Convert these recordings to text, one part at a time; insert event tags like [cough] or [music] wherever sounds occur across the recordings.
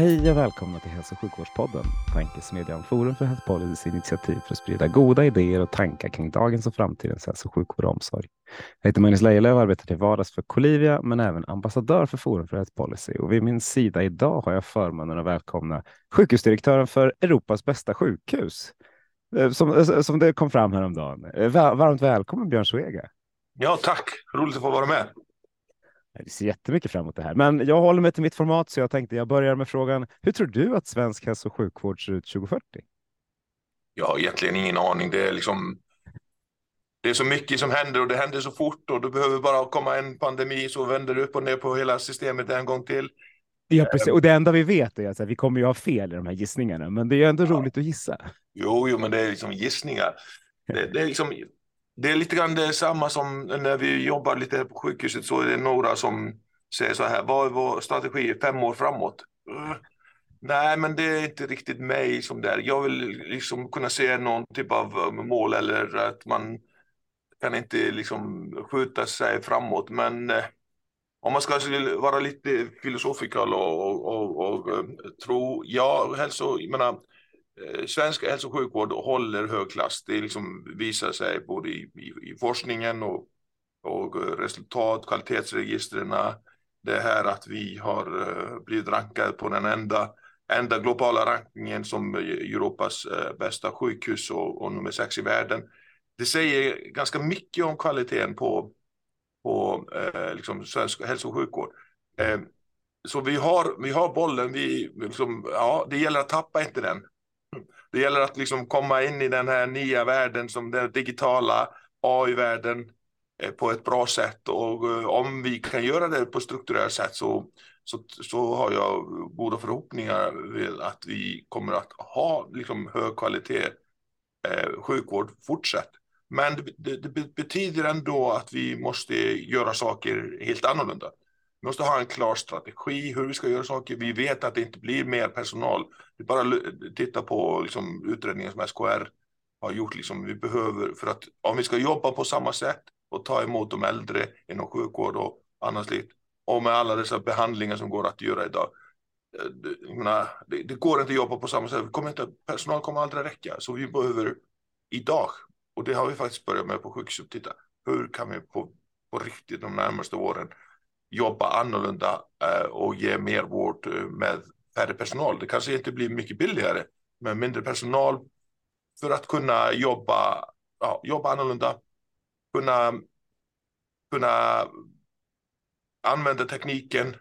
Hej och välkomna till Hälso och sjukvårdspodden, tankesmedjan Forum för Health Policys initiativ för att sprida goda idéer och tankar kring dagens och framtidens hälso och sjukvård och omsorg. Jag heter Magnus Lejelöw och arbetar till vardags för Colivia, men även ambassadör för Forum för Health Policy. Och vid min sida idag har jag förmånen att välkomna sjukhusdirektören för Europas bästa sjukhus, eh, som, eh, som det kom fram häromdagen. Eh, varmt välkommen Björn Svega. Ja, tack. Roligt att få vara med. Jag ser jättemycket fram emot det här, men jag håller mig till mitt format så jag tänkte jag börjar med frågan. Hur tror du att svensk hälso och sjukvård ser ut 2040? Jag har egentligen ingen aning. Det är liksom. Det är så mycket som händer och det händer så fort och det behöver bara komma en pandemi så vänder det upp och ner på hela systemet en gång till. Ja, precis. Och det enda vi vet är att vi kommer ju ha fel i de här gissningarna, men det är ändå ja. roligt att gissa. Jo, jo, men det är liksom gissningar. Det, det är liksom det är lite grann detsamma som när vi jobbar lite på sjukhuset så är det några som säger så här, vad är vår strategi fem år framåt? Uh, nej, men det är inte riktigt mig som det är. Jag vill liksom kunna se någon typ av um, mål eller att man kan inte liksom skjuta sig framåt. Men eh, om man ska vara lite filosofikal och, och, och, och eh, tro, ja, hälso, jag menar, Eh, svensk hälso och sjukvård håller hög klass. Det liksom visar sig både i, i, i forskningen och, och eh, resultat, kvalitetsregistren. Det här att vi har eh, blivit rankade på den enda, enda globala rankingen som Europas bästa sjukhus och, och nummer sex i världen. Det säger ganska mycket om kvaliteten på, på eh, liksom svensk hälso och sjukvård. så vi har, vi har bollen, vi, liksom, ja, det gäller att tappa inte den. Det gäller att liksom komma in i den här nya världen som den digitala AI-världen eh, på ett bra sätt och eh, om vi kan göra det på strukturellt sätt så, så, så har jag goda förhoppningar till att vi kommer att ha liksom hög kvalitet eh, sjukvård fortsatt. Men det, det, betyder ändå att vi måste göra saker helt annorlunda. Vi måste ha en klar strategi hur vi ska göra saker. Vi vet att det inte blir mer personal. Vi bara titta på liksom, utredningen som SKR har gjort. Liksom, vi behöver, för att om vi ska jobba på samma sätt och ta emot de äldre inom sjukvård och annat likt och med alla dessa behandlingar som går att göra idag. Eh, menar, det, det, går inte att jobba på samma sätt. Kommer inte, personal kommer aldrig räcka. Så vi behöver idag, och det har vi faktiskt börjat med på sjukhuset, titta, hur kan vi på, på riktigt de närmaste åren jobba annorlunda eh, och ge mer vård eh, med färre personal. Det kanske inte blir mycket billigare med mindre personal för att kunna jobba, ja, jobba annorlunda, kunna, kunna använda tekniken,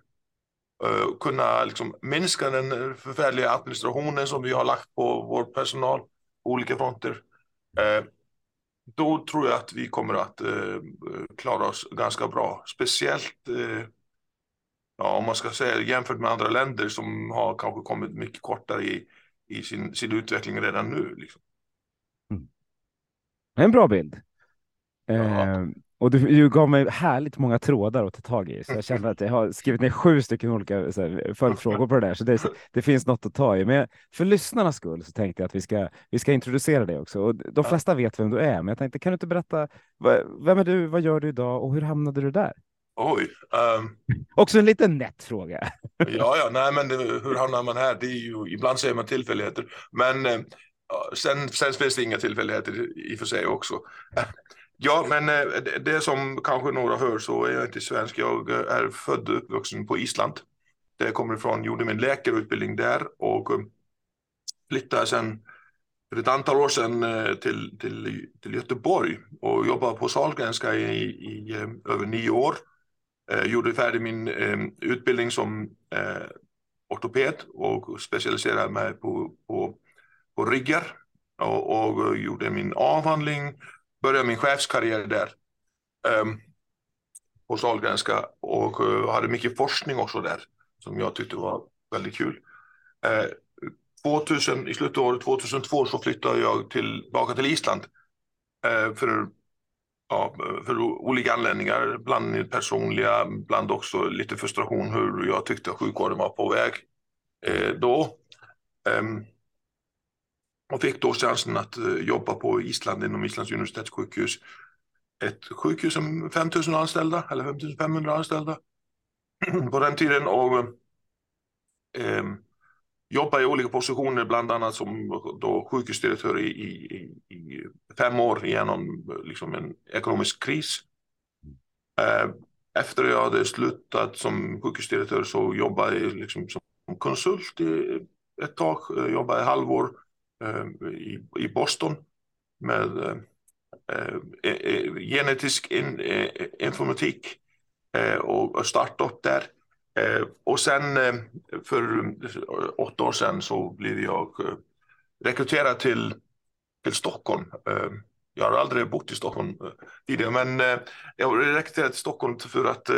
eh, kunna liksom minska den förfärliga administrationen som vi har lagt på vår personal på olika fronter. Då tror jag att vi kommer att eh, klara oss ganska bra. Speciellt eh, ja, om man ska säga jämfört med andra länder som har kanske kommit mycket kortare i, i sin, sin utveckling redan nu. Liksom. Mm. En bra bild. Ja. Eh, och du, du, gav mig härligt många trådar att ta tag i, så jag känner att jag har skrivit ner sju stycken olika följdfrågor på det där, så det, det, finns något att ta i. Men för lyssnarnas skull så tänkte jag att vi ska, vi ska introducera dig också. Och de flesta vet vem du är, men jag tänkte, kan du inte berätta, vem är du, vad gör du idag och hur hamnade du där? Oj. Um... Också en liten nätt fråga. ja, ja, nej, men det, hur hamnar man här? Det är ju, ibland säger man tillfälligheter, men eh, sen, sen finns det inga tillfälligheter i och för sig också. Ja, men eh, det som kanske några hör så är jag inte svensk. Jag eh, är född och uppvuxen på Island. Där jag kommer ifrån, gjorde min läkarutbildning där och eh, flyttade sen för ett antal år sedan till, till, till Göteborg och jobbade på Sahlgrenska i, i över nio år. gjorde färdig min utbildning som ortoped och specialiserade mig på, på, på ryggar och, och gjorde min avhandling började min chefskarriär där. Ehm, um, på Sahlgrenska och uh, hade mycket forskning också där som jag tyckte var väldigt kul. Eh, uh, 2000, I slutet av året 2002 så flyttade jag tillbaka till Island uh, för, ja, för olika anledningar, bland personliga, bland också lite frustration hur jag tyckte sjukvården var på väg då. Um, och fick då chansen att eh, jobba på Island inom Islands universitetssjukhus. Ett sjukhus som 5000 anställda eller 5500 anställda. [clears throat] På den tiden och eh, jobbade i olika positioner, bland annat som då sjukhusdirektör i, i, i fem år genom eh, liksom en ekonomisk kris. Eh, efter jag hade slutat som sjukhusdirektör så jobbade jag liksom som konsult i ett tag, eh, jobbade ett halvår. Eh, i, i Boston med eh, eh, genetisk in, informatik och startup där. Och sen för åtta år sedan så blev jag rekryterad till, till Stockholm. Jag har aldrig bott i Stockholm tidigare, men jag blev rekryterad till Stockholm för att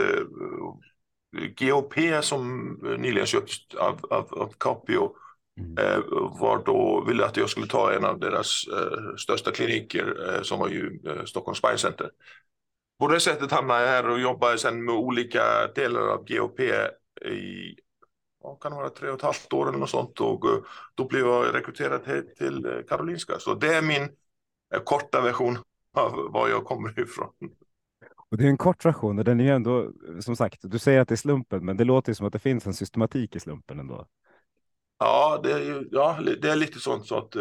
GOP som nyligen köpts av, av, av Capio Mm. Eh, var då ville att jag skulle ta en av deras eh, största kliniker eh, som var ju eh, Stockholm Spine Center. På det sättet hamnade jag här och jobbade sen med olika delar av GOP i ja, kan vara tre och ett halvt år eller något sånt och eh, då blev jag rekryterad till, till eh, Karolinska. Så det är min korta version av var jag kommer ifrån. Och det är en kort version och den är ju ändå, som sagt, du säger att det är slumpen, men det låter ju som att det finns en systematik i slumpen ändå. Ja, det är, ja, det är lite sånt så att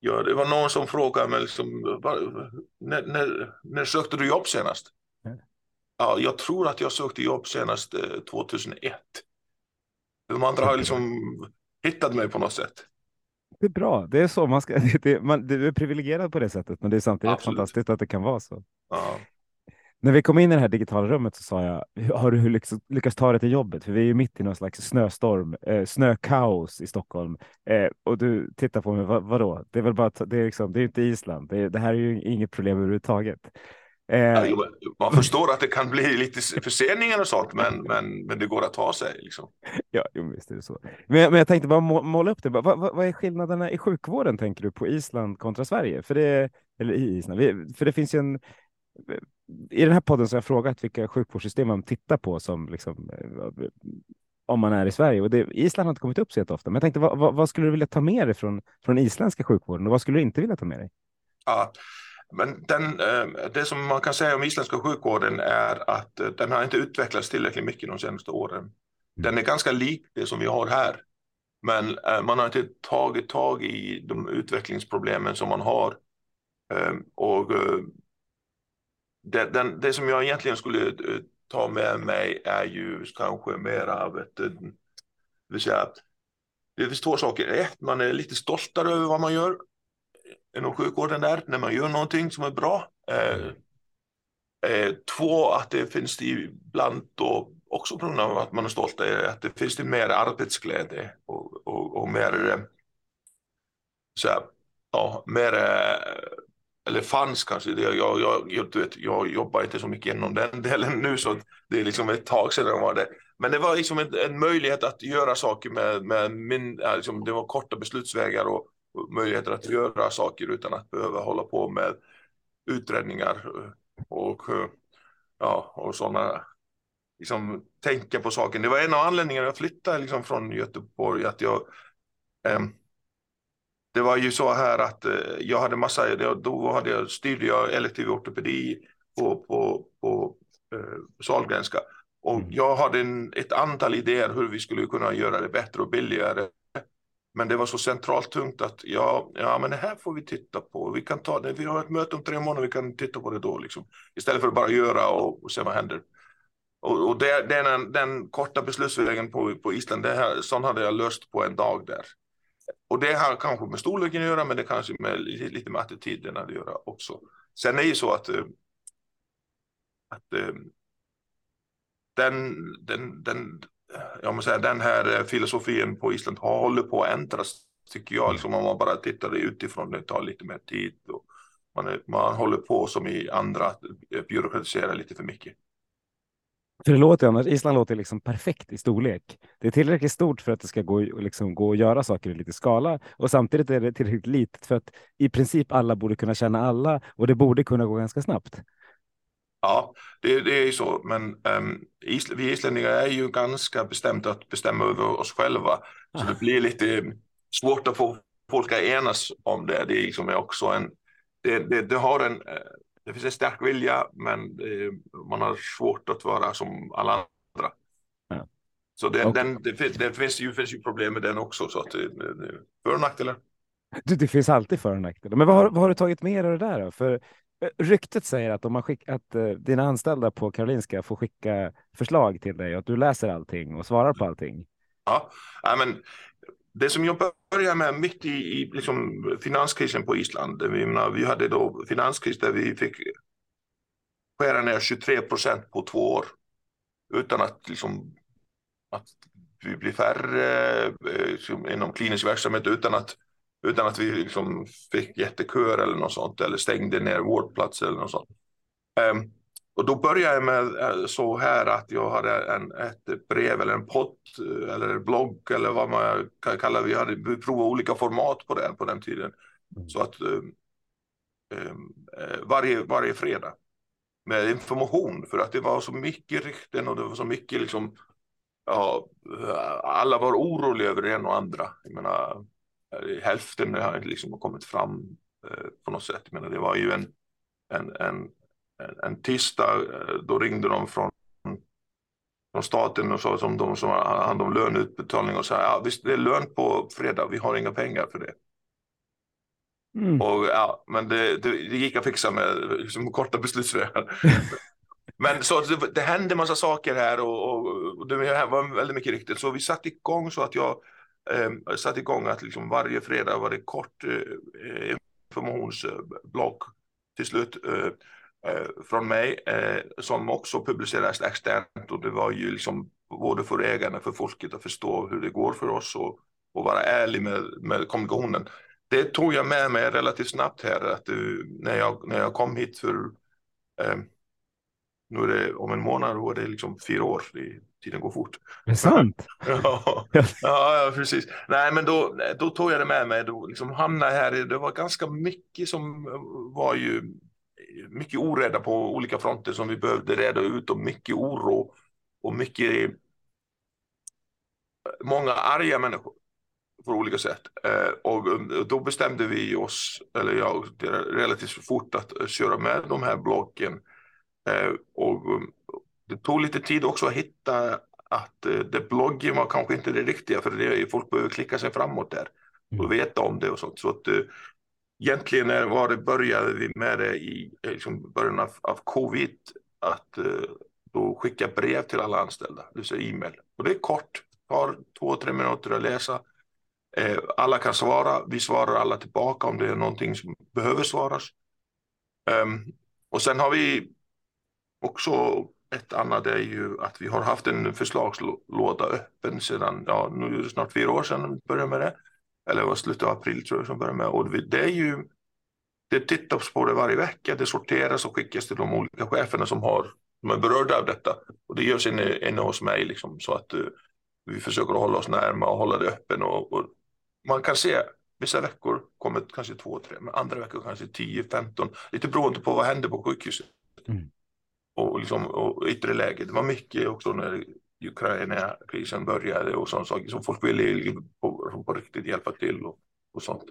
ja, det var någon som frågade mig liksom, när, när, när sökte du jobb senast? Mm. Ja, jag tror att jag sökte jobb senast eh, 2001. De andra har liksom hittat mig på något sätt. Det är bra. Det är så man ska. [laughs] Det, man, du är privilegierad på det sättet, men det är samtidigt Absolut. fantastiskt att det kan vara så. Ja. När vi kom in i det här digitala rummet så sa jag, har du lyckats, lyckats ta dig till jobbet? För vi är ju mitt i någon slags snöstorm, eh, snökaos i Stockholm. Eh, och du tittar på mig, vad, vadå? Det är väl bara, det är, liksom, det är inte Island. Det, det här är ju inget problem överhuvudtaget. Eh, man förstår att det kan bli lite förseningar och sånt, men, men, men det går att ta sig. Liksom. [laughs] Ja, visst är det så. Men, men jag tänkte bara måla upp det. Vad, vad, vad, är skillnaderna i sjukvården, tänker du, på Island kontra Sverige? För det, eller i Island. För det finns ju en i den här podden så har jag frågat vilka sjukvårdssystem man tittar på som liksom, eh, om man är i Sverige och det, Island har inte kommit upp så ofta. Men jag tänkte, vad, vad, vad, skulle du vilja ta med dig från, från isländska sjukvården och vad skulle du inte vilja ta med dig? Ja, men den, eh, det som man kan säga om isländska sjukvården är att eh, den har inte utvecklats tillräckligt mycket de senaste åren. Mm. Den är ganska lik det som vi har här, men man har inte tagit tag i de utvecklingsproblemen som man har. Och det, den, det som jag egentligen skulle eh, ta med mig är ju kanske mer av ett, eh, det vill säga, det finns två saker. Ett, man är lite stoltare över vad man gör inom sjukvården där, när man gör någonting som är bra. Eh, eh, två, att det finns ibland då också på grund av att man är stolt, att det finns det mer arbetsglädje och, och, och mer, så här, ja, mer eller fanns kanske. Jag, jag, jag, du vet, jag jobbar inte så mycket inom den delen nu så det är liksom ett tag sedan jag var det. Men det var liksom en, en möjlighet att göra saker med, med min, liksom, det var korta beslutsvägar och, och möjligheter att göra saker utan att behöva hålla på med utredningar och, ja, och sådana liksom, tänka på saken. Det var en av anledningarna jag flyttade liksom, från Göteborg, att jag eh, det var ju så här att eh, jag hade massa, då hade jag, styrde jag elektiv ortopedi på, på, på eh, Sahlgrenska. Och mm. jag hade en, ett antal idéer hur vi skulle kunna göra det bättre och billigare. Men det var så centralt tungt att ja, ja, men det här får vi titta på. Vi kan ta det. Vi har ett möte om tre månader. Vi kan titta på det då liksom. Istället för att bara göra och, och se vad händer. Och, och det, den, den korta beslutsvägen på, på Island, det här, sån hade jag löst på en dag där. Och det har kanske med storleken att göra, men det kanske med lite med attityderna att göra också. Sen är det ju så att, eh, att eh, den, den, den, jag måste säga, den här eh, filosofin på Island håller på att ändras, tycker jag. Liksom om man bara tittar utifrån, det tar lite mer tid. Och man, är, man håller på som i andra byråkratisera lite för mycket. För det låter annars, Island låter liksom perfekt i storlek. Det är tillräckligt stort för att det ska gå, liksom, gå att göra saker i lite skala och samtidigt är det tillräckligt litet för att i princip alla borde kunna känna alla och det borde kunna gå ganska snabbt. Ja, det, det är ju så, men um, Isl vi islänningar är ju ganska bestämda att bestämma över oss själva, så det blir lite svårt att få folk att enas om det. Det är liksom också en, det, det, det har en eh, det finns en stark vilja, men eh, man har svårt att vara som alla andra. Ja. Så det, okay. den, det, det, finns, ju, finns ju problem med den också, så att för och nackdelar. Det, det finns alltid för och nackdelar. Men vad har, vad har du tagit med dig av det där då? För eh, ryktet säger att, om man skick, att uh, dina anställda på Karolinska får skicka förslag till dig och att du läser allting och svarar på allting. Ja men det som jag började med mitt i, i liksom finanskrisen på Island, vi, menar, vi hade då finanskris där vi fick skära ner 23 procent på två år utan att, liksom, att vi blir färre eh, liksom, inom klinisk verksamhet utan att, utan att vi liksom fick jätteköer eller något sånt eller stängde ner vårdplatser eller något sånt. Um, och då började jag med eh, så här att jag hade en, ett brev eller en pott eh, eller en blogg eller vad man kan kalla det. Vi hade provat olika format på det på den tiden. Mm. Så att um, varje, varje fredag med information för att det var så mycket rykten och det var så mycket liksom ja, alla var oroliga över en och andra. Jag menar, hälften har liksom kommit fram eh, på något sätt. Jag menar, det var ju en, en, en en tisdag, eh, då ringde de från, från staten och sa som de som har hand om löneutbetalning och sa ja visst det är lön på fredag, vi har inga pengar för det. Mm. Och, ja, men det, det, det, gick att fixa med liksom, korta beslutsvägar. [laughs] men så det, det hände massa saker här och, och, och det var väldigt mycket riktigt. Så vi satte igång så att jag eh, satte igång att liksom varje fredag var det kort eh, informationsblock till slut. Eh, Eh, från mig eh, som också publiceras externt och det var ju liksom både för ägarna, för folket att förstå hur det går för oss och, och vara ärlig med, med kommunikationen. Det tog jag med mig relativt snabbt här att du, när, jag, när jag kom hit för eh, nu är det om en månad och det är liksom fyra år. Det, tiden går fort. Det är sant. [laughs] ja, ja, ja, precis. Nej, men då, då tog jag det med mig. Då liksom hamnade här. Det var ganska mycket som var ju mycket orädda på olika fronter som vi behövde reda ut och mycket oro och mycket många arga människor på olika sätt. Eh, och då bestämde vi oss, eller jag, relativt fort att köra med de här blocken. Eh, och det tog lite tid också att hitta att eh, det bloggen var kanske inte det riktiga, för det, folk behöver klicka sig framåt där och mm. veta om det och sånt. Så att egentligen var det, började vi med det i eh, liksom början av, av covid, att eh, då skicka brev till alla anställda, det vill säga e-mail. Och det är kort, tar två, tre minuter att läsa. Eh, alla kan svara, vi svarar alla tillbaka om det är någonting som behöver svaras. Um, och sen har vi också ett annat är ju att vi har haft en förslagslåda öppen sedan, ja nu är det snart fyra år sedan vi började med det eller det var slutet av april tror jag som började med. Och det är ju, det tittas på det varje vecka, det sorteras och skickas till de olika cheferna som, har, som är berörda av detta. Och det görs inne, inne hos mig liksom, så att uh, vi försöker hålla oss närma och hålla det öppen. Och, och man kan se vissa veckor kommer kanske två, tre, men andra veckor kanske 10, 15, lite beroende på vad händer på sjukhuset. Mm. Och, liksom, och yttre läge. Det var mycket också när Ukraina-krisen började och sånt saker som folk ville liksom på, på riktigt hjälpa till och, och sånt.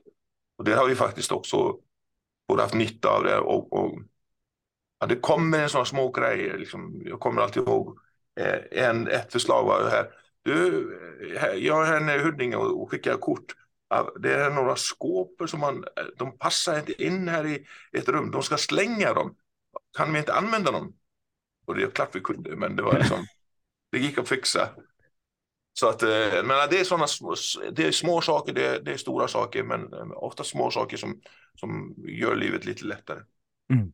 Och det har vi faktiskt också både haft nytta av det och, och ja, det kommer en sån små grejer. Liksom, jag kommer alltid ihåg eh, en, ett förslag var här. Du, jag är här nere i Huddinge och, och skickar kort. Det är några skåp som man, eh, de passar inte in här i ett rum. De ska slänga dem. Kan vi inte använda dem? Och det är klart vi kunde, men det var liksom [laughs] det gick att fixa. Så att, eh, men det är sådana det är små saker, det är, det är stora saker, men eh, ofta små saker som, som gör livet lite lättare. Mm.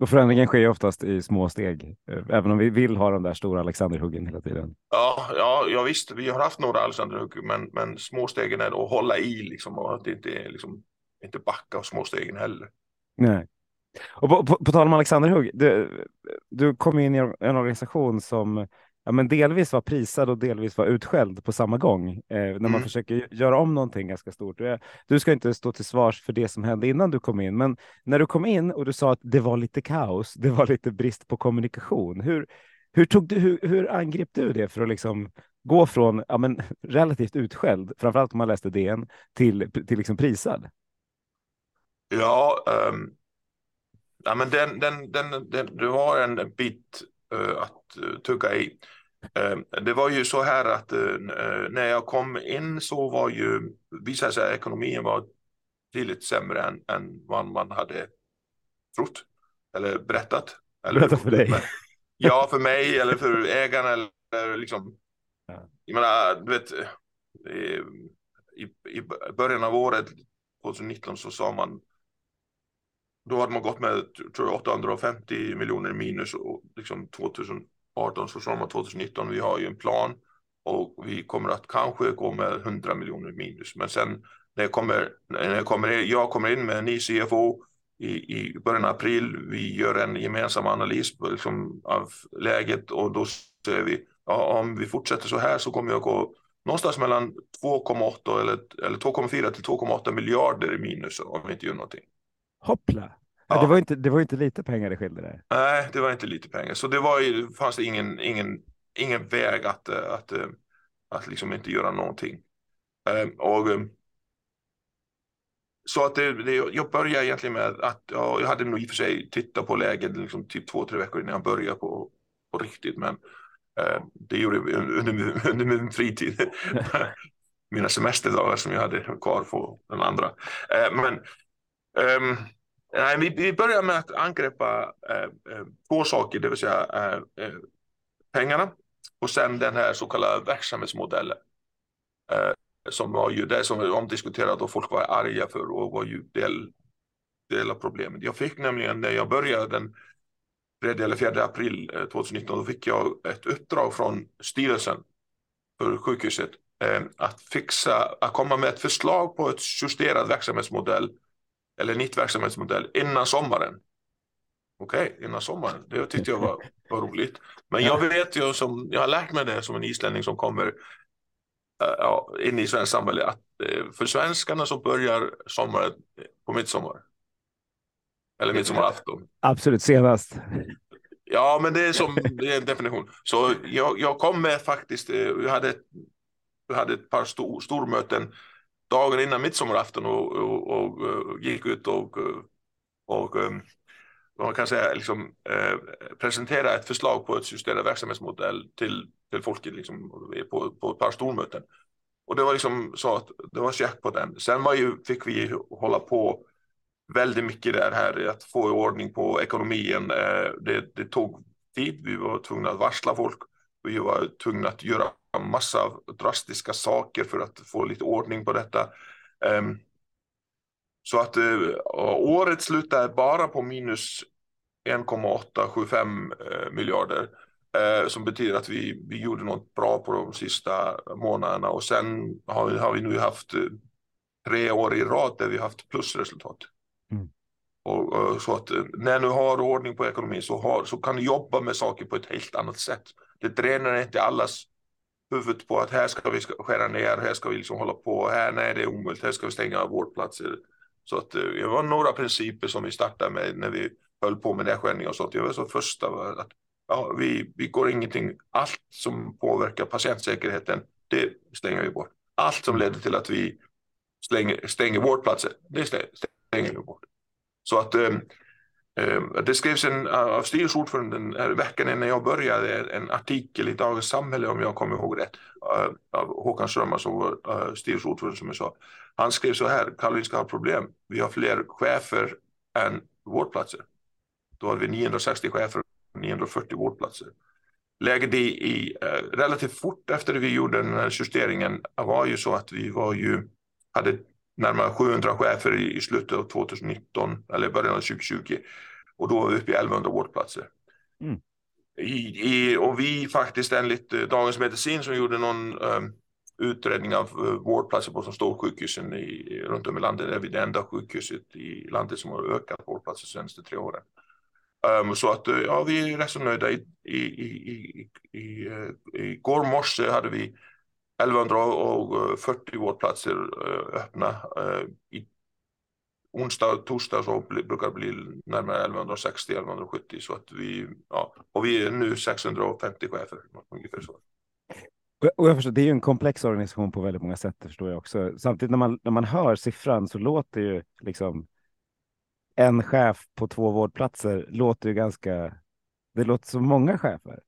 Och förändringen sker oftast i små steg, eh, även om vi vill ha de där stora Alexanderhuggen hela tiden. Ja, ja, ja visst, vi har haft några Alexanderhugg, men, men små stegen är att hålla i liksom, och att inte, liksom, inte backa av små stegen heller. Nej. Och på, på, på tal om Alexander Hugg, du, du kom in i en organisation som ja, men delvis var prisad och delvis var utskälld på samma gång eh, när man mm. försöker göra om någonting ganska stort. Du ska inte stå till svars för det som hände innan du kom in, men när du kom in och du sa att det var lite kaos, det var lite brist på kommunikation. Hur, hur, tog du, hur, hur angrep du det för att liksom gå från ja, men, [laughs] relativt utskälld, framförallt om man läste DN, till, till liksom prisad? Ja, um, ja men den, den, den, den, du har en bit att uh, tugga i. Uh, det var ju så här att när jag kom in så var ju, visade sig att ekonomin var tydligt sämre än, än vad man hade trott eller berättat. Eller, Berätta för dig. ja, för mig eller för ägarna eller liksom. Ja. Jag menar, du vet, i, i början av året 2019 så sa man då hade man gått med tror jag, 850 miljoner minus och liksom 2018 så sa man 2019 vi har ju en plan och vi kommer att kanske gå med 100 miljoner minus. Men sen när jag kommer, när jag kommer, in, jag kommer in med en ny CFO i, i början av april, vi gör en gemensam analys liksom, av läget och då säger vi ja, om vi fortsätter så här så kommer jag gå någonstans mellan 2,8 eller, eller 2,4 till 2,8 miljarder i minus om vi inte gör någonting. Hoppla! Ja. Det, var inte, det var inte lite pengar det skilde där. Nej, det var inte lite pengar. Så det var ju, fanns det ingen, ingen, ingen väg att, att, att, att liksom inte göra någonting. Ehm, och, ehm, så att det, det, jag började egentligen med att ja, jag hade nog i och för sig tittat på läget liksom typ två, tre veckor innan jag började på, på riktigt. Men eh, det gjorde jag under, [laughs] under min fritid. [laughs] Mina semesterdagar som jag hade kvar på den andra. Eh, men eh, Nej, vi, vi börjar med att angripa eh, eh, två saker, det vill säga eh, eh, pengarna och sen den här så kallade verksamhetsmodellen. Eh, som var ju det som var omdiskuterat och folk var arga för och var ju del, del av problemet. Jag fick nämligen när jag började den 3 eller 4 april eh, 2019, då fick jag ett uppdrag från styrelsen för sjukhuset att fixa, att komma med ett förslag på ett justerad verksamhetsmodell eller nytt verksamhetsmodell innan sommaren. Okej, okay, innan sommaren. Det tyckte jag var, var roligt. Men jag vet ju som, jag har lärt mig det som en islänning som kommer uh, ja, in i svenskt samhälle att uh, för svenskarna så börjar sommaren på midsommar. Eller midsommarafton. Absolut senast. Ja, men det är som det är en definition. Så jag, jag kom med faktiskt, vi eh, hade, vi hade ett par stor, stormöten dagen innan midsommarafton och, och, och, och gick ut och, eh, och um, man kan säga liksom, eh, presentera ett förslag på ett justerad verksamhetsmodell till, till folket liksom, på, på ett par stormöten. Och det var liksom så att det var check på den. Sen var ju, fick vi hålla på väldigt mycket där här att få i ordning på ekonomin. Eh, det, det tog tid. Vi var tvungna att varsla folk. Vi var tvungna att göra massa drastiska saker för att få lite ordning på detta. Um, så att uh, året slutar bara på minus 1,875 uh, eh, miljarder. Uh, som betyder att vi, vi gjorde något bra på de sista månaderna och sen har vi, har vi nu haft tre år i rad där vi haft plusresultat. Mm. Och, och, så att när du har ordning på ekonomin så, har, så kan du jobba med saker på ett helt annat sätt. Det dränerar inte allas huvudet på att här ska vi skära ner, här ska vi liksom hålla på, här nej det är omöjligt, här ska vi stänga vårdplatser. Så att eh, det var några principer som vi startade med när vi höll på med nedskärningar och sånt. Jag var så första att ja, vi, vi går ingenting, allt som påverkar patientsäkerheten, det stänger vi bort. Allt som leder till att vi stänger, stänger vårdplatser, det stänger vi bort. Så att eh, Ehm, det skrevs en, av styrelseordföranden här veckan innan jag började en artikel i Dagens Samhälle om jag kommer ihåg rätt eh, av Håkan Strömmar som var eh, styrelseordförande som jag sa. Han skrev så här, Karolinska har problem. Vi har fler chefer än vårdplatser. Då hade vi 960 chefer och 940 vårdplatser. Läget i, i relativt fort efter vi gjorde den här justeringen var ju så att vi var ju, hade närmare 700 chefer i, slutet av 2019 eller början av 2020 och då var vi uppe i 1100 vårdplatser. Mm. I, i, och vi faktiskt enligt uh, Dagens Medicin som gjorde någon um, utredning av eh, vårdplatser på de stora sjukhusen i, runt om i landet. Det är vi det enda sjukhuset i landet som har ökat vårdplatser de senaste tre åren. Um, så att ja, vi är rätt så nöjda. I, i, i, i, i, i går morse hade vi 1140 eh, vårdplatser eh, öppna. Eh, I onsdag och torsdag så brukar det bli närmare 1160-1170 så att vi, ja, och vi är nu 650 chefer, ungefär så. Och jag förstår, det är ju en komplex organisation på väldigt många sätt, det förstår jag också. Samtidigt när man, när man hör siffran så låter ju liksom en chef på två vårdplatser låter ju ganska, det låter som många chefer.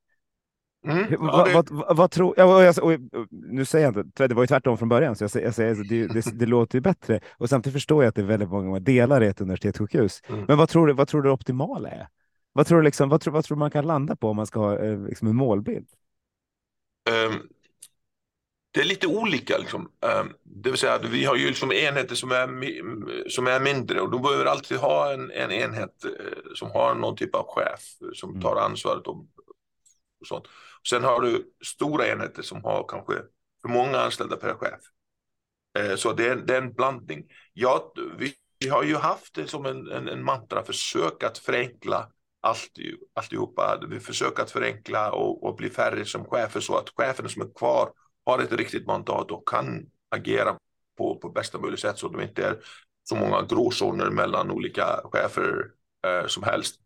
Mm, ja, det... vad, vad, vad, tror ja, och och, och, Nu säger jag inte, det var ju tvärtom från början, så jag säger, jag säger det, det, det, låter ju bättre. Och samtidigt förstår jag att det är väldigt många delar i ett universitetssjukhus. Mm. Men vad tror du, vad tror du det optimala är? Vad tror du, liksom, vad tror, vad tror man kan landa på om man ska ha eh, liksom en målbild? Um, det är lite olika. Liksom. Um, det vill säga vi har ju liksom enheter som är, som är mindre och då behöver alltid ha en, en enhet uh, som har någon typ av chef som mm. tar ansvaret och, och sånt. Sen har du stora enheter som har kanske för många anställda per chef. Eh, så det är, det är en blandning. Ja, vi, vi har ju haft det som en, en, en mantra, försök att förenkla allt, alltihopa. Vi försöker att förenkla och, och bli färre som chefer så att cheferna som är kvar har ett riktigt mandat och kan agera på, på bästa möjliga sätt så att de inte är så många gråzoner mellan olika chefer eh, som helst.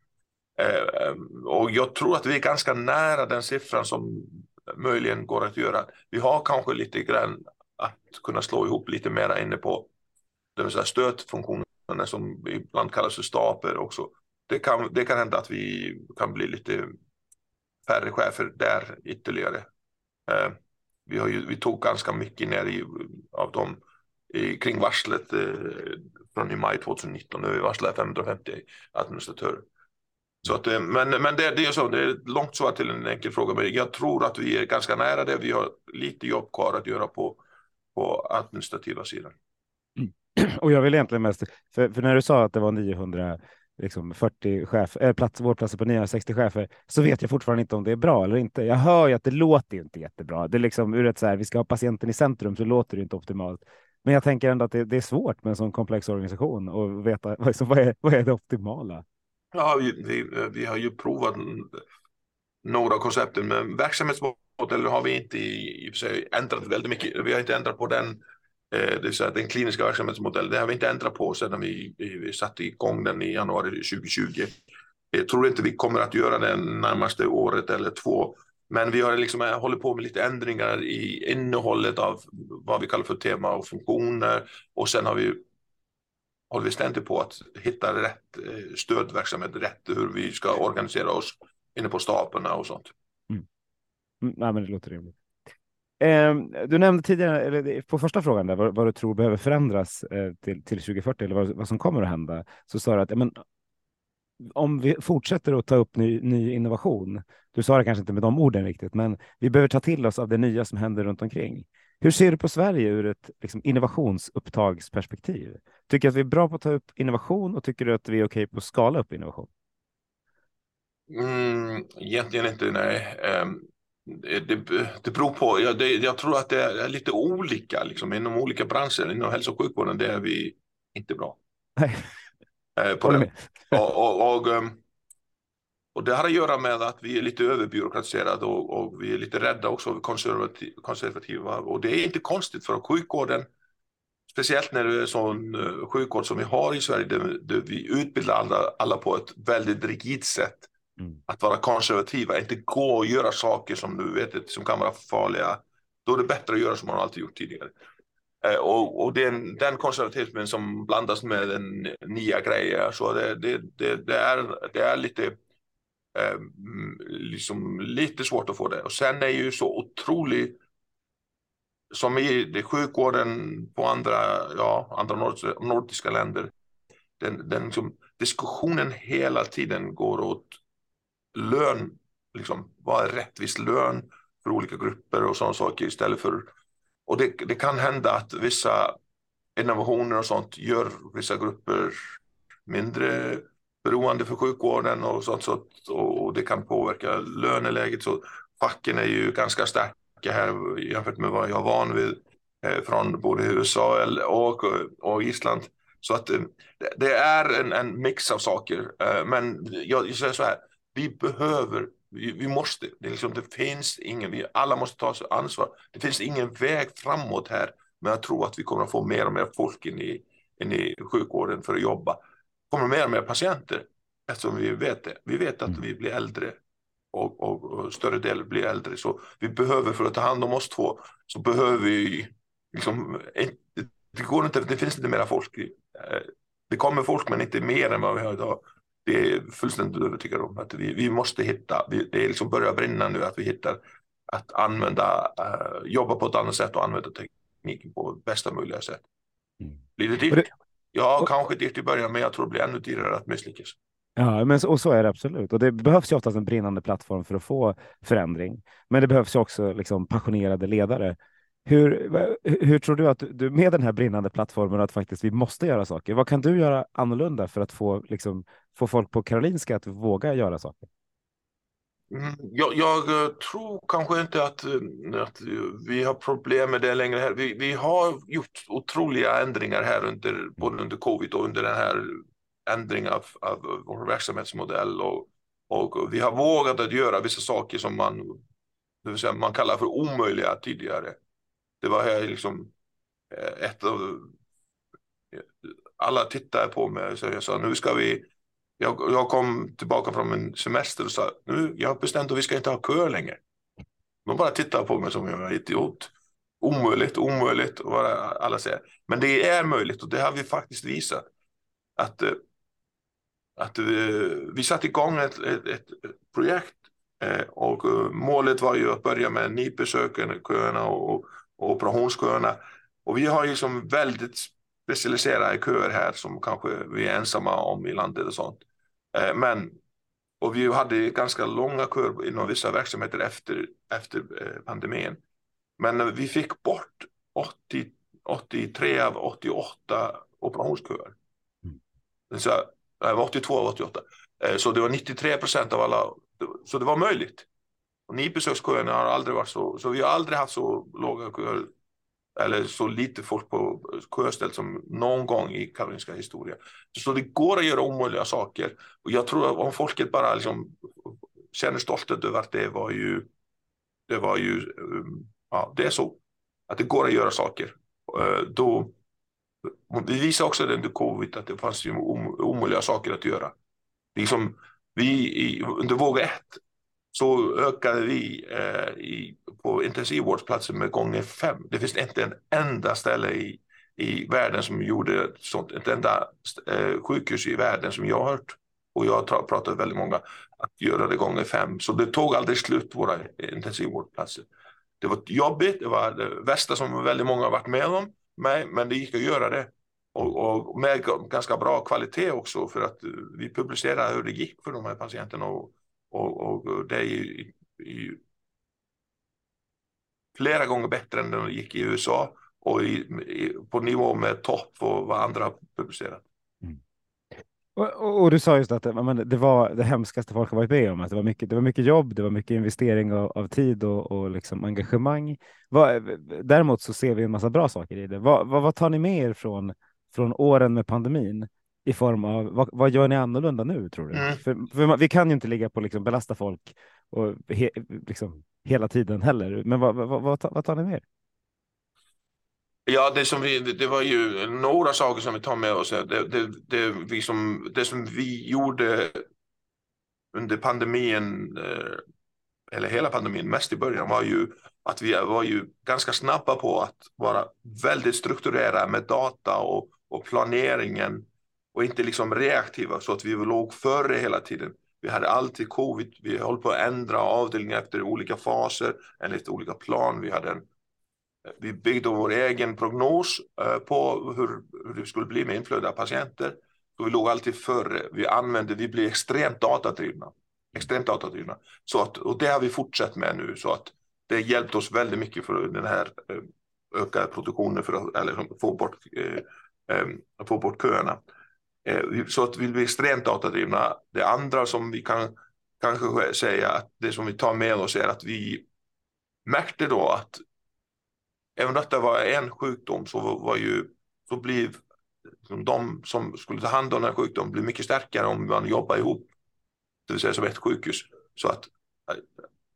Eh, och jag tror att vi är ganska nära den siffran som möjligen går att göra. Vi har kanske lite grann att kunna slå ihop lite mera inne på det vill säga som ibland kallas för staper också. Det kan, det kan hända att vi kan bli lite färre chefer där ytterligare. Eh, vi, har ju, vi tog ganska mycket ner i, av dem i, kring varslet eh, från i maj 2019 när vi varslade 550 administratörer. Så att, eh, men men det, det är så, det är långt svar till en enkel fråga, men jag tror att vi är ganska nära det. Vi har lite jobb kvar att göra på, på administrativa sidan. Mm. [clears throat] Och jag vill egentligen mest, för, för när du sa att det var 900 liksom 40 chef, äh, plats, vårdplatser på 960 chefer så vet jag fortfarande inte om det är bra eller inte. Jag hör ju att det låter inte jättebra. Det är liksom ur ett så här, vi ska ha patienten i centrum så låter det inte optimalt. Men jag tänker ändå att det, det är svårt med en sån komplex organisation och veta [laughs] liksom, vad, är, vad är det optimala? Ja, vi, vi, vi har ju provat några koncept, men verksamhetsmodellen har vi inte i, i sig ändrat väldigt mycket. Vi har inte ändrat på den Eh, det vill säga den kliniska verksamhetsmodellen, det har vi inte ändrat på sedan vi, vi satte igång den i januari 2020. Jag tror inte vi kommer att göra det närmaste året eller två. Men vi har liksom eh, hållit på med lite ändringar i innehållet av vad vi kallar för tema och funktioner. Och sen har vi håller vi ständigt på att hitta rätt eh, stödverksamhet, rätt hur vi ska organisera oss inne på staberna och sånt. Mm. mm. Nej, men det låter rimligt. Eh, du nämnde tidigare, eller på första frågan, där, vad, vad du tror behöver förändras eh, till, till 2040 eller vad, vad, som kommer att hända, så sa du att men, om vi fortsätter att ta upp ny, ny, innovation, du sa det kanske inte med de orden riktigt, men vi behöver ta till oss av det nya som händer runt omkring. Hur ser du på Sverige ur ett liksom, innovationsupptagsperspektiv? Tycker du att vi är bra på att ta upp innovation och tycker du att vi är okej okay på att skala upp innovation? Mm, egentligen inte, nej. Um det, det beror på. Jag, det, jag tror att det är lite olika liksom, inom olika branscher. Inom hälso och sjukvården det är vi inte bra. Nej. Eh, på det. Och, och, och, ehm, och, det har att göra med att vi är lite överbyråkratiserade och, och vi är lite rädda också, konservativ, konservativa. Och det är inte konstigt för sjukvården, speciellt när det är sån uh, sjukvård som vi har i Sverige, där, där vi utbildar alla, alla på ett väldigt rigidt sätt Mm. Att vara konservativa, inte gå och göra saker som du vet som kan vara farliga. Då är det bättre att göra som man alltid gjort tidigare. Eh, och, och den, den konservatismen som blandas med den nya grejer, så det, det, det, det, är, det är lite, eh, mm, liksom lite svårt att få det. Och sen är ju så otroligt som i det sjukvården på andra, ja, andra nordiska länder, den, den liksom, diskussionen hela tiden går åt lön, liksom, vad är rättvis lön för olika grupper och sådana saker istället för, och det, det kan hända att vissa innovationer och sånt gör vissa grupper mindre beroende för sjukvården och sånt så, och det kan påverka löneläget. Så facken är ju ganska starka här jämfört med vad jag är van vid eh, från både USA och, och Island. Så att eh, det är en, en mix av saker. Eh, men jag, jag säger så här, vi behöver, vi, vi måste, det, liksom, det finns ingen, vi alla måste ta ansvar. Det finns ingen väg framåt här, men jag tror att vi kommer att få mer och mer folk in i, in i sjukvården för att jobba. Kommer mer och mer patienter eftersom vi vet det. Vi vet att mm. vi blir äldre och, och, och, större del blir äldre. Så vi behöver, för att ta hand om oss två, så behöver vi liksom, det, går inte, det finns inte mera folk. Eh, det kommer folk, men inte mer än vad vi har idag. Det är fullständigt övertygad om att vi, vi måste hitta, det är liksom börjar brinna nu att vi hittar att använda, uh, jobba på ett annat sätt och använda tekniken på bästa möjliga sätt. Mm. Blir det dyrt? Ja, och... kanske dyrt i början, men jag tror det blir ännu dyrare att misslyckas. Ja, men så, och så är det absolut. Och det behövs ju oftast en brinnande plattform för att få förändring. Men det behövs ju också liksom passionerade ledare. Hur, hur tror du att du med den här brinnande plattformen att faktiskt vi måste göra saker? Vad kan du göra annorlunda för att få, liksom, få folk på Karolinska att våga göra saker? Mm, jag, jag, eh, tror kanske inte att, eh, att eh, vi har problem med det längre. Här. Vi, vi har gjort otroliga ändringar här under, både under covid och under den här ändringen av, av vår verksamhetsmodell och, och vi har vågat att göra vissa saker som man, det vill säga man kallar för omöjliga tidigare. Det var här liksom ett av alla tittade på mig och jag sa nu ska vi jag, jag kom tillbaka från min semester och sa nu jag har bestämt att vi ska inte ha kö längre. De bara tittar på mig som jag är idiot. Omöjligt, omöjligt. Och alla säger. Men det är möjligt och det har vi faktiskt visat. Att eh, att vi, vi satte igång ett, ett, ett projekt eh, och målet var ju att börja med NIP-köerna och, och operationsköerna. Och vi har ju som väldigt specialiserade köer här som kanske vi är ensamma om i landet och sånt. Men och vi hade ganska långa köer inom vissa verksamheter efter, efter pandemin. Men vi fick bort 80, 83 av 88 operationsköer. Mm. Så 82 av 88. Eh, så det var 93 procent av alla. Så det var möjligt. Och nybesöksköerna har aldrig varit så. Så vi har aldrig haft så låga köer eller så lite folk på sjöställ som någon gång i Karolinska historia. Så det går att göra omöjliga saker. Och jag tror att om folket bara liksom känner stolthet över att det var ju, det var ju, um, ja, det är så. Att det går att göra saker. Eh, då, vi visade också under covid att det fanns ju omöjliga saker att göra. Liksom, vi, under våg ett så ökade vi eh, i, på intensivvårdsplatser med gånger fem. Det finns inte en enda ställe i, i världen som gjorde sånt, ett enda eh, sjukhus i världen som jag har hört och jag har pratat med väldigt många att göra det gånger fem. Så det tog aldrig slut våra eh, intensivvårdsplatser. Det var jobbigt, det var det värsta som väldigt många har varit med om. Men det gick att göra det. Och, och, med ganska bra kvalitet också för att eh, vi publicerade hur det gick för de här patienterna. Och, och, och det är ju, ju flera gånger bättre än den gick i USA och i, i, på nivå med topp och vad andra har publicerat. Mm. Och, och, du sa just att men, det var det hemskaste folk har varit med om, att det var mycket, det var mycket jobb, det var mycket investering av, av tid och, och liksom engagemang. Vad, däremot så ser vi en massa bra saker i det. Vad, vad, vad tar ni med er från, från åren med pandemin i form av vad, vad gör ni annorlunda nu tror du? Mm. För, för, vi kan ju inte ligga på liksom belasta folk och he, liksom, hela tiden heller. Men vad, vad, vad, vad tar ni med er? Ja, det, som vi, det var ju några saker som vi tar med oss. Det, det, det, vi som, det som vi gjorde under pandemin, eh, eller hela pandemin, mest i början, var ju att vi var ju ganska snabba på att vara väldigt strukturerade med data och, och planeringen och inte liksom reaktiva så att vi låg före hela tiden. Vi hade alltid covid, vi höll på att ändra avdelningar efter olika faser, enligt olika plan. Vi hade en vi byggde vår egen prognos eh, på hur, hur det skulle bli med inflöde av patienter. Så vi låg alltid före. Vi använde, vi blev extremt datadrivna. Extremt datadrivna. Så att, och det har vi fortsatt med nu. Så att det hjälpt oss väldigt mycket för den här eh, ökade produktionen för att eller, få, bort, eh, eh, få bort köerna. Eh, så att vi extremt datadrivna. Det andra som vi kan kanske säga att det som vi tar med oss är att vi märkte då att även om detta var en sjukdom så var ju så blev liksom de som skulle ta hand om den här sjukdomen blir mycket starkare om man jobbar ihop. Det vill säga som ett sjukhus. Så att, eh,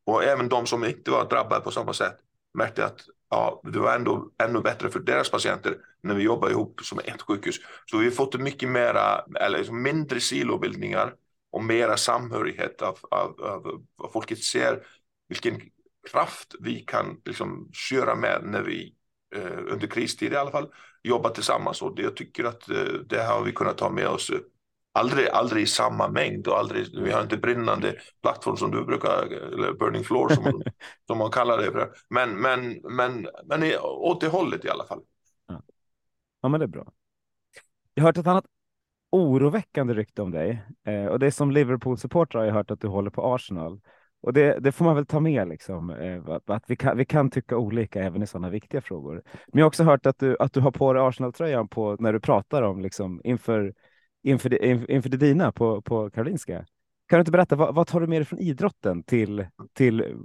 och även de som inte var drabbade på samma sätt märkte att ja, det var ändå ännu bättre för deras patienter när vi jobbar ihop som ett sjukhus. Så vi har fått mycket mera, eller liksom mindre silobildningar och mera samhörighet av, av, av, av folket ser vilken kraft vi kan liksom köra med när vi eh, under kristid i alla fall jobbar tillsammans och det, jag tycker att eh, det har vi kunnat ta med oss Aldrig, aldrig i samma mängd och aldrig, vi har inte brinnande plattform som du brukar, eller burning floor som, man, [laughs] som man kallar det. För. Men, men, men, men åt det hållet i alla fall. Ja. ja, men det är bra. Jag har hört ett annat oroväckande rykte om dig eh, och det är som Liverpool-supporter har jag hört att du håller på Arsenal. Och det, det, får man väl ta med, liksom, eh, att vi kan, vi kan tycka olika även i sådana viktiga frågor. Men jag har också hört att du, att du har på dig Arsenal-tröjan på, när du pratar om liksom, inför, inför, det, inför det dina på, på Karolinska. Kan du inte berätta, vad, vad tar du med dig från idrotten till, till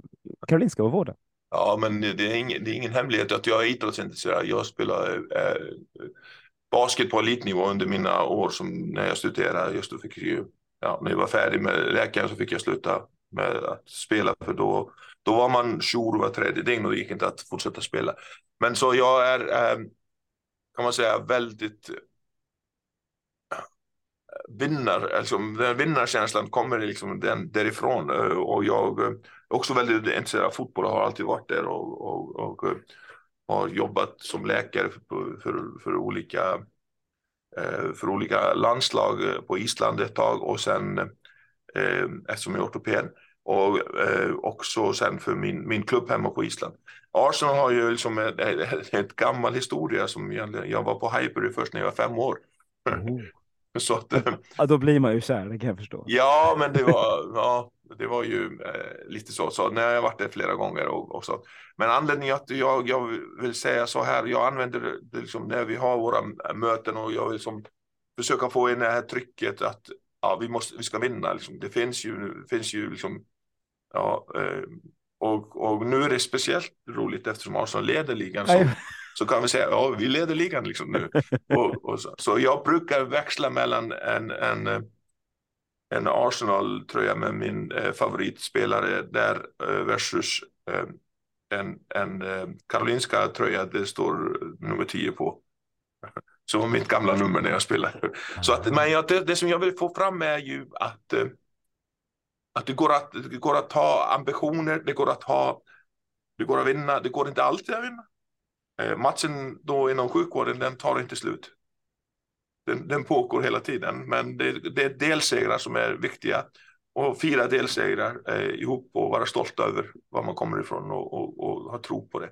Karolinska och vården? Ja, men det är, ingen, det är ingen hemlighet att jag är idrottsintresserad. Jag spelar eh, basket på elitnivå under mina år som när jag studerade. Just då fick jag, ja, när jag var färdig med läkaren så fick jag sluta med att spela för då, då var man jour var tredje dygn och det gick inte att fortsätta spela. Men så jag är, eh, kan man säga, väldigt vinnar, alltså den vinnarkänslan kommer liksom den, därifrån eh, och jag är också väldigt intresserad av fotboll och har alltid varit där och, och, och eh, har jobbat som läkare för, för, för, olika för olika landslag på Island ett tag och sen eftersom jag är ortoped och också sen för min, min klubb hemma på Island. Arsenal har ju liksom ett, ett, ett gammal historia som jag, jag var på Highbury först när jag var fem år. Mm. Så att, ja, då blir man ju kär, det kan jag förstå. Ja, men det var, [laughs] ja, det var ju eh, lite så. så. När jag varit där flera gånger och, och så. Men anledningen att jag, jag vill säga så här, jag använder det liksom när vi har våra möten och jag vill liksom försöka få in det här trycket att ja, vi, måste, vi ska vinna. Liksom. Det finns ju, finns ju liksom, ja, eh, och, och nu är det speciellt roligt eftersom Arsenal leder ligan. Så, så kan vi säga ja, vi leder ligan liksom nu. [laughs] och, och så. så. jag brukar växla mellan en, en, en Arsenal-tröja med min eh, favoritspelare där eh, versus eh, en, en eh, Karolinska tröja, det står nummer 10 på. [laughs] Så var mitt gamla nummer när jag spelade. Så att, men jag, det, det som jag vill få fram är ju att, eh, att, det, går att det går att ha ambitioner, det går att ha det går att vinna, det går inte alltid att vinna. Eh, matchen då inom sjukvården, den tar inte slut. Den, den pågår hela tiden, men det, det är delsegrar som är viktiga. Och fira delsegrar eh, ihop och vara stolta över var man kommer ifrån och, och, och ha tro på det.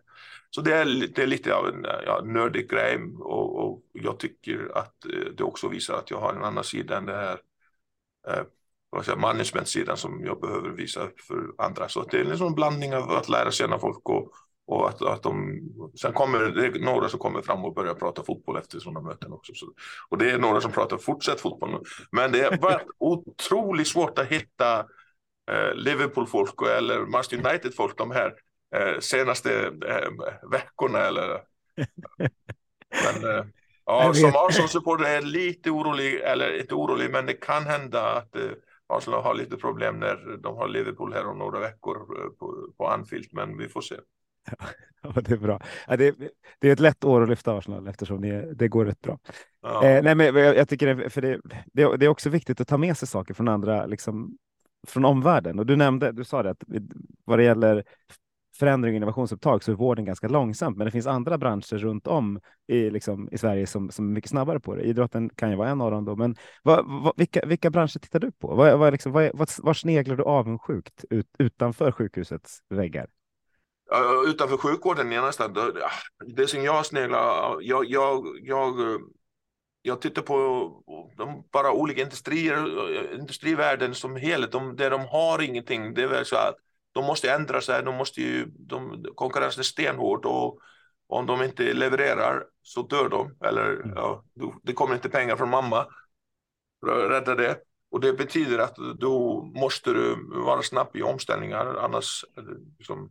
Så det är, det är lite av en ja, nördig grej och, och, jag tycker att eh, det också visar att jag har en annan sida än det här eh, management-sidan som jag behöver visa för andra. Så det är en sån blandning av att lära känna folk och, och att, att de, sen kommer det några som kommer fram och börjar prata fotboll efter sådana möten också. Så, och det är några som pratar fortsätt fotboll. Men det har varit [laughs] otroligt svårt att hitta eh, Liverpool-folk eller Manchester United-folk de här eh, senaste eh, veckorna. Eller, men, eh, ja, som Arsenal-supporter är lite orolig, eller inte orolig, men det kan hända att eh, Arsenal har lite problem när de har Liverpool här om några veckor eh, på, på Anfield, men vi får se. Ja, [laughs] det är bra. Ja, det, är, det, är ett lätt år att lyfta Arsenal eftersom det, det går rätt bra. Ja. Eh, nej, men jag, jag tycker det, för det, det, det, är också viktigt att ta med sig saker från andra, liksom, från omvärlden. Och du nämnde, du sa det att vad det gäller förändring och innovationsupptag så är vården ganska långsamt, men det finns andra branscher runt om i, liksom, i Sverige som, som är mycket snabbare på det. Idrotten kan ju vara en av dem, då, men vad, vad, vilka, vilka branscher tittar du på? Vad, vad, liksom, vad, vad, var sneglar du avundsjukt ut, utanför sjukhusets väggar? Utanför sjukvården i nästan, det som jag sneglar, jag, jag, jag, jag tittar på de bara olika industrier, industrivärlden som helhet, de, där de har ingenting, det är väl så att de måste ändra sig, de måste ju, de, konkurrensen är stenhård och om de inte levererar så dör de, eller mm. ja, det kommer inte pengar från mamma för att rädda det. Och det betyder att då måste du vara snabb i omställningar, annars liksom,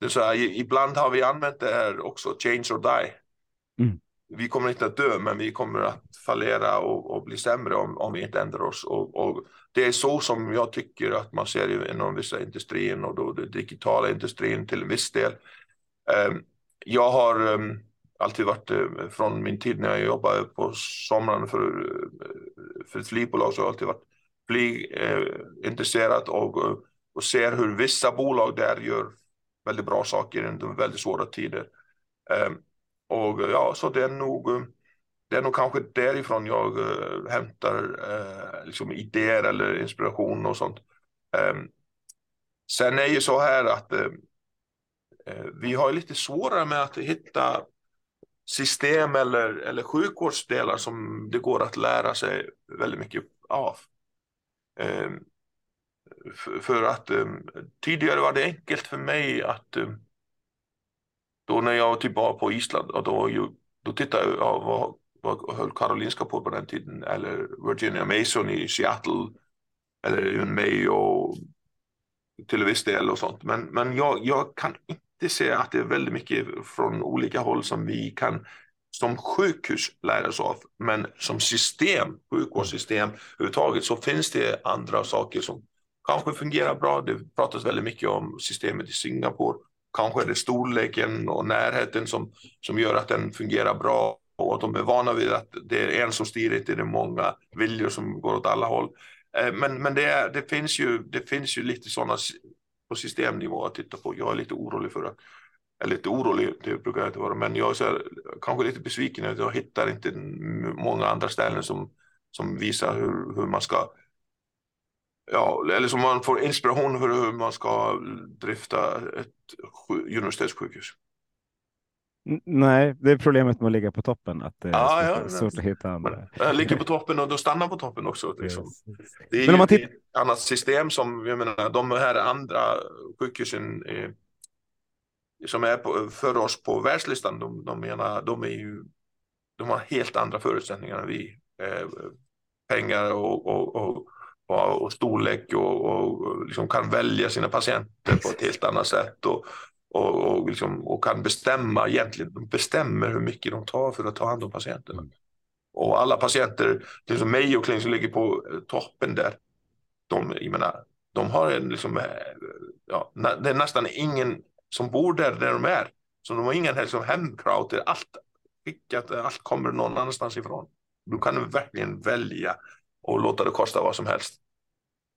det är så här, ibland har vi använt det här också, change or die. Mm. Vi kommer inte att dö, men vi kommer att fallera och, och bli sämre om, om vi inte ändrar oss. Och, och, det är så som jag tycker att man ser inom vissa industrin och då den digitala industrin till en viss del. Um, jag har um, alltid varit uh, från min tid när jag jobbade på somrarna för, uh, för ett flygbolag så har jag alltid varit flygintresserad uh, och, och ser hur vissa bolag där gör väldigt bra saker under väldigt svåra tider. Ehm, och ja, så det är nog det är nog kanske därifrån jag eh, hämtar eh, liksom idéer eller inspiration och sånt. Ehm, sen är ju så här att eh, vi har lite svårare med att hitta system eller, eller sjukvårdsdelar som det går att lära sig väldigt mycket av. Ehm, för att um, tidigare var det enkelt för mig att eh, då när jag typ var på Island och då, då tittade jag vad, vad höll Karolinska på på den tiden eller Virginia Mason i Seattle eller Mayo till viss del och sånt. Men, men jag, jag kan inte se att det är väldigt mycket från olika håll som vi kan som sjukhus lära oss av. Men som system, sjukvårdssystem överhuvudtaget så finns det andra saker som kanske fungerar bra. Det pratas väldigt mycket om systemet i Singapore. Kanske är det storleken och närheten som, som gör att den fungerar bra och att de är vana vid att det är en som styr, inte det är många viljor som går åt alla håll. Eh, men, men det, är, det, finns ju, det finns ju lite sådana på systemnivå att titta på. Jag är lite orolig för att Eller lite orolig, det brukar jag inte vara, men jag är så kanske lite besviken att jag hittar inte många andra ställen som, som visar hur, hur man ska ja, eller som man får inspiration för hur man ska drifta ett universitetssjukhus. Nej, det är problemet med att ligga på toppen, att det är ah, svårt, ja, svårt att hitta andra. Jag ligger på toppen och då stannar på toppen också. Liksom. Yes. Det är Men om man ett annat system som, jag menar, de här andra sjukhusen eh, som är på, för oss på världslistan, de, de menar, de är ju, de har helt andra förutsättningar än vi. Eh, pengar och, och, och, och, storlek och, och liksom kan välja sina patienter på ett helt annat sätt. Och, och, och, liksom, och kan bestämma egentligen, de bestämmer hur mycket de tar för att ta hand om patienterna. Mm. Och alla patienter, till som mig och Kling som ligger på eh, toppen där, de, jag menar, de har en liksom, eh, ja, det är nästan ingen som bor där, där de är. Så de har ingen liksom, hemkrav till allt, skickat, allt kommer någon annanstans ifrån. Du kan verkligen välja och låta det kosta vad som helst.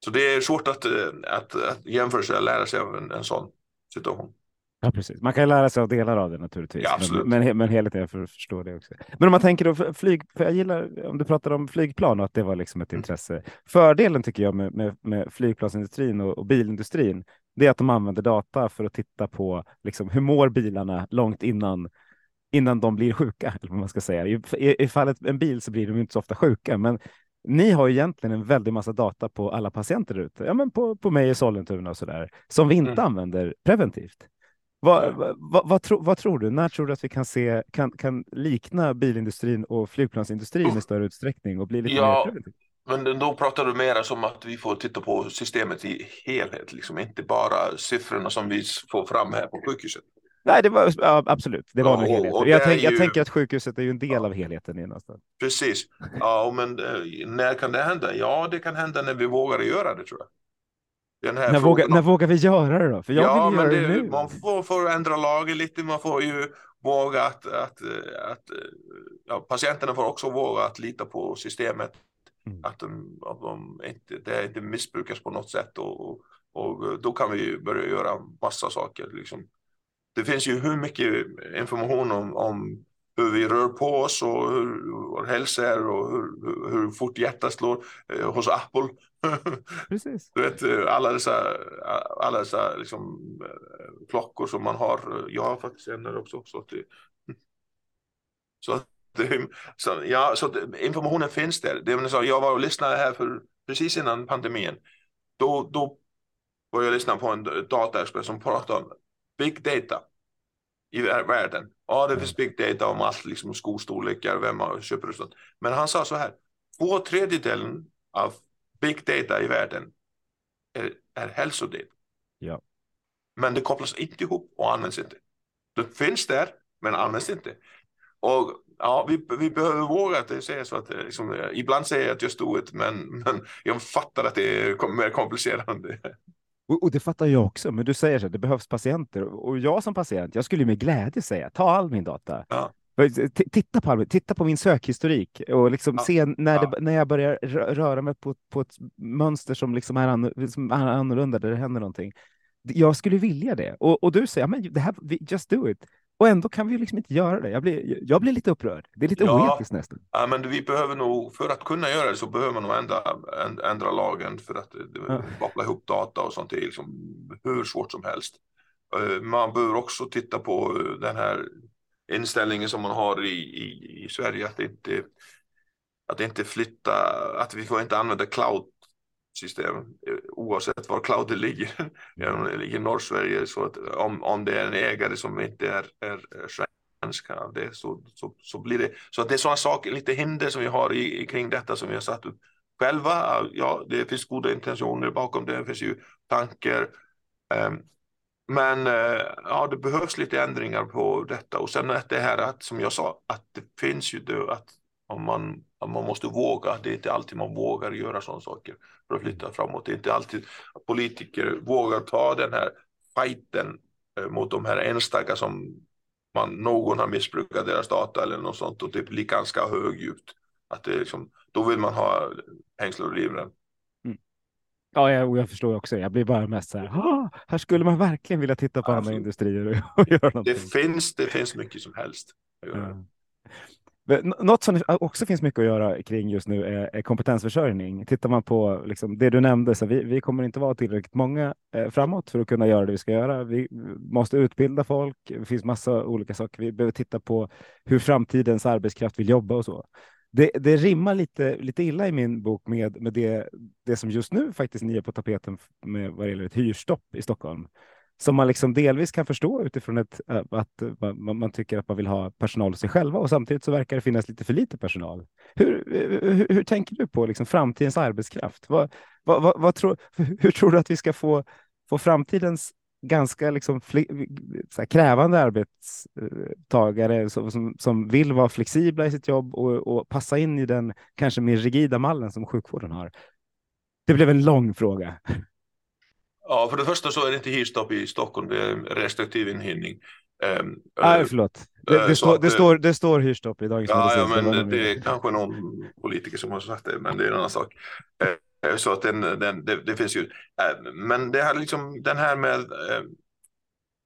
Så det är svårt att, eh, att, att jämföra sig och lära sig av en, en sån situation. Ja, precis. Man kan lära sig av delar av det naturligtvis. Ja, absolut. men, men, men helheten för att förstå det också. Men om man tänker då flyg, för jag gillar om du pratar om flygplan och att det var liksom ett Mm. intresse. Fördelen tycker jag med, med, med flygplansindustrin och, och bilindustrin, det är att de använder data för att titta på liksom, hur mår bilarna långt innan innan de blir sjuka, [laughs] eller vad man ska säga. I, i, i fallet en bil så blir de inte så ofta sjuka, men ni har ju egentligen en väldig massa data på alla patienter där ute, ja, men på, på mig i Sollentuna och så där, som vi inte Mm. använder preventivt. Vad, vad, vad, vad, tro, vad tror du? När tror du att vi kan se kan, kan likna bilindustrin och flygplansindustrin i större utsträckning och bli lite Ja. mer preventivt? Men då pratar du mer som att vi får titta på systemet i helhet, liksom inte bara siffrorna som vi får fram här på sjukhuset. Nej, det var ja, absolut. Det var Ja, helheten. och Jag, tänk, är jag ju- tänker att sjukhuset är ju en del Ja. av helheten. i någonstans. Precis. [laughs] Ja, men eh, när kan det hända? Ja, det kan hända när vi vågar göra det tror jag. När, vågar, frågan när vågar vi göra det då? För jag ja, vill ju men göra det, det, nu. man får, får ändra lagen lite. Man får ju våga att, att, eh, att eh, ja, patienterna får också våga att lita på systemet. Mm. Att, de, att de inte, det inte missbrukas på något sätt och, och, och då kan vi ju börja göra massa saker. Liksom. Det finns ju hur mycket information om, om hur vi rör på oss och hur vår hälsa är och hur, hur, fort hjärtat slår eh, hos Apple. [laughs] Precis. Du vet, eh, alla dessa, alla dessa liksom, eh, klockor som man har. Jag har faktiskt en också. Så att det, [laughs] så att det, så, ja, så att informationen finns där. Det, så, jag var och lyssnade här för precis innan pandemin. Då, då var jag lyssnade på en dataexpert som pratade om big data i vär- världen. Ja, det finns big data om allt, liksom skostorlekar, vem man köper och sånt. Men han sa så här, två tredjedelen av big data i världen är, är hälsodata. Ja. men det kopplas inte ihop och används inte. Det finns där, men används inte. Och ja, vi, vi behöver våga att säga så att liksom, ibland säger jag att just do it, men, men jag fattar att det är mer komplicerande. Och, och, det fattar jag också, men du säger så att det behövs patienter och jag som patient, jag skulle med glädje säga ta all min data. Ja. Titta på, titta på min sökhistorik och liksom ja. se när, ja. det, när jag börjar röra mig på, på ett mönster som liksom är, annorlunda, där det händer någonting. Jag skulle vilja det. Och, och du säger, men det här, just do it. Och ändå kan vi liksom inte göra det. Jag blir, jag blir lite upprörd. Det är lite ja, oetiskt nästan. Ja, men vi behöver nog, för att kunna göra det så behöver man nog ändra, ändra lagen för att ja. koppla ihop data och sånt. Det är liksom hur svårt som helst. Eh, man behöver också titta på den här inställningen som man har i, i, i Sverige att det inte att inte flytta, att vi får inte använda cloud system eh, oavsett var clouden ligger. [laughs] Även om det ligger i Norrsverige så att om, om det är en ägare som inte är, är svensk det, så, så, så blir det. Så att det är sådana saker, lite hinder som vi har i, kring detta som vi har satt upp själva. Ja, det finns goda intentioner bakom det, det finns ju tankar. Um, men uh, ja, det behövs lite ändringar på detta och sen att det här att som jag sa att det finns ju då att man man måste våga. Det är inte alltid man vågar göra sådana saker för att flytta framåt. Det är inte alltid politiker vågar ta den här fighten eh, mot de här enstaka som man, någon har missbrukat deras data eller något sånt och det blir ganska högljutt. Att det liksom, då vill man ha hängslen och livrem. Mm. Ja, jag, jag förstår också. Jag blir bara mest så här. Här skulle man verkligen vilja titta på ja, andra industrier och, och [laughs] göra någonting. Det finns, det finns mycket som helst. Ja. Något som också finns mycket att göra kring just nu är, är kompetensförsörjning. Tittar man på liksom det du nämnde, så vi, vi kommer inte vara tillräckligt många eh, framåt för att kunna göra det vi ska göra. Vi måste utbilda folk. Det finns massa olika saker. Vi behöver titta på hur framtidens arbetskraft vill jobba och så. Det, det rimmar lite, lite illa i min bok med, med det, det som just nu faktiskt ni är på tapeten med vad gäller ett hyrstopp i Stockholm som man liksom delvis kan förstå utifrån ett, eh, att eh, man, man, tycker att man vill ha personal hos sig själva och samtidigt så verkar det finnas lite för lite personal. Hur, eh, hur, hur tänker du på liksom framtidens arbetskraft? Vad, vad, vad, vad tror, [laughs] hur tror du att vi ska få, få framtidens ganska liksom så krävande arbetstagare som, som, som, vill vara flexibla i sitt jobb och, och passa in i den kanske mer rigida mallen som sjukvården har? Det blev en lång fråga. [laughs] Ja, för det första så är det inte hyrstopp i Stockholm, det är restriktiv inhyrning. Um, Nej, förlåt. Det, det, står, det, står, det står hyrstopp i Dagens ja, ja, men det, det, är kanske någon politiker som har sagt det, men det är en annan sak. Uh, så att den, den, det, det finns ju. Uh, men det här liksom, den här med. Uh,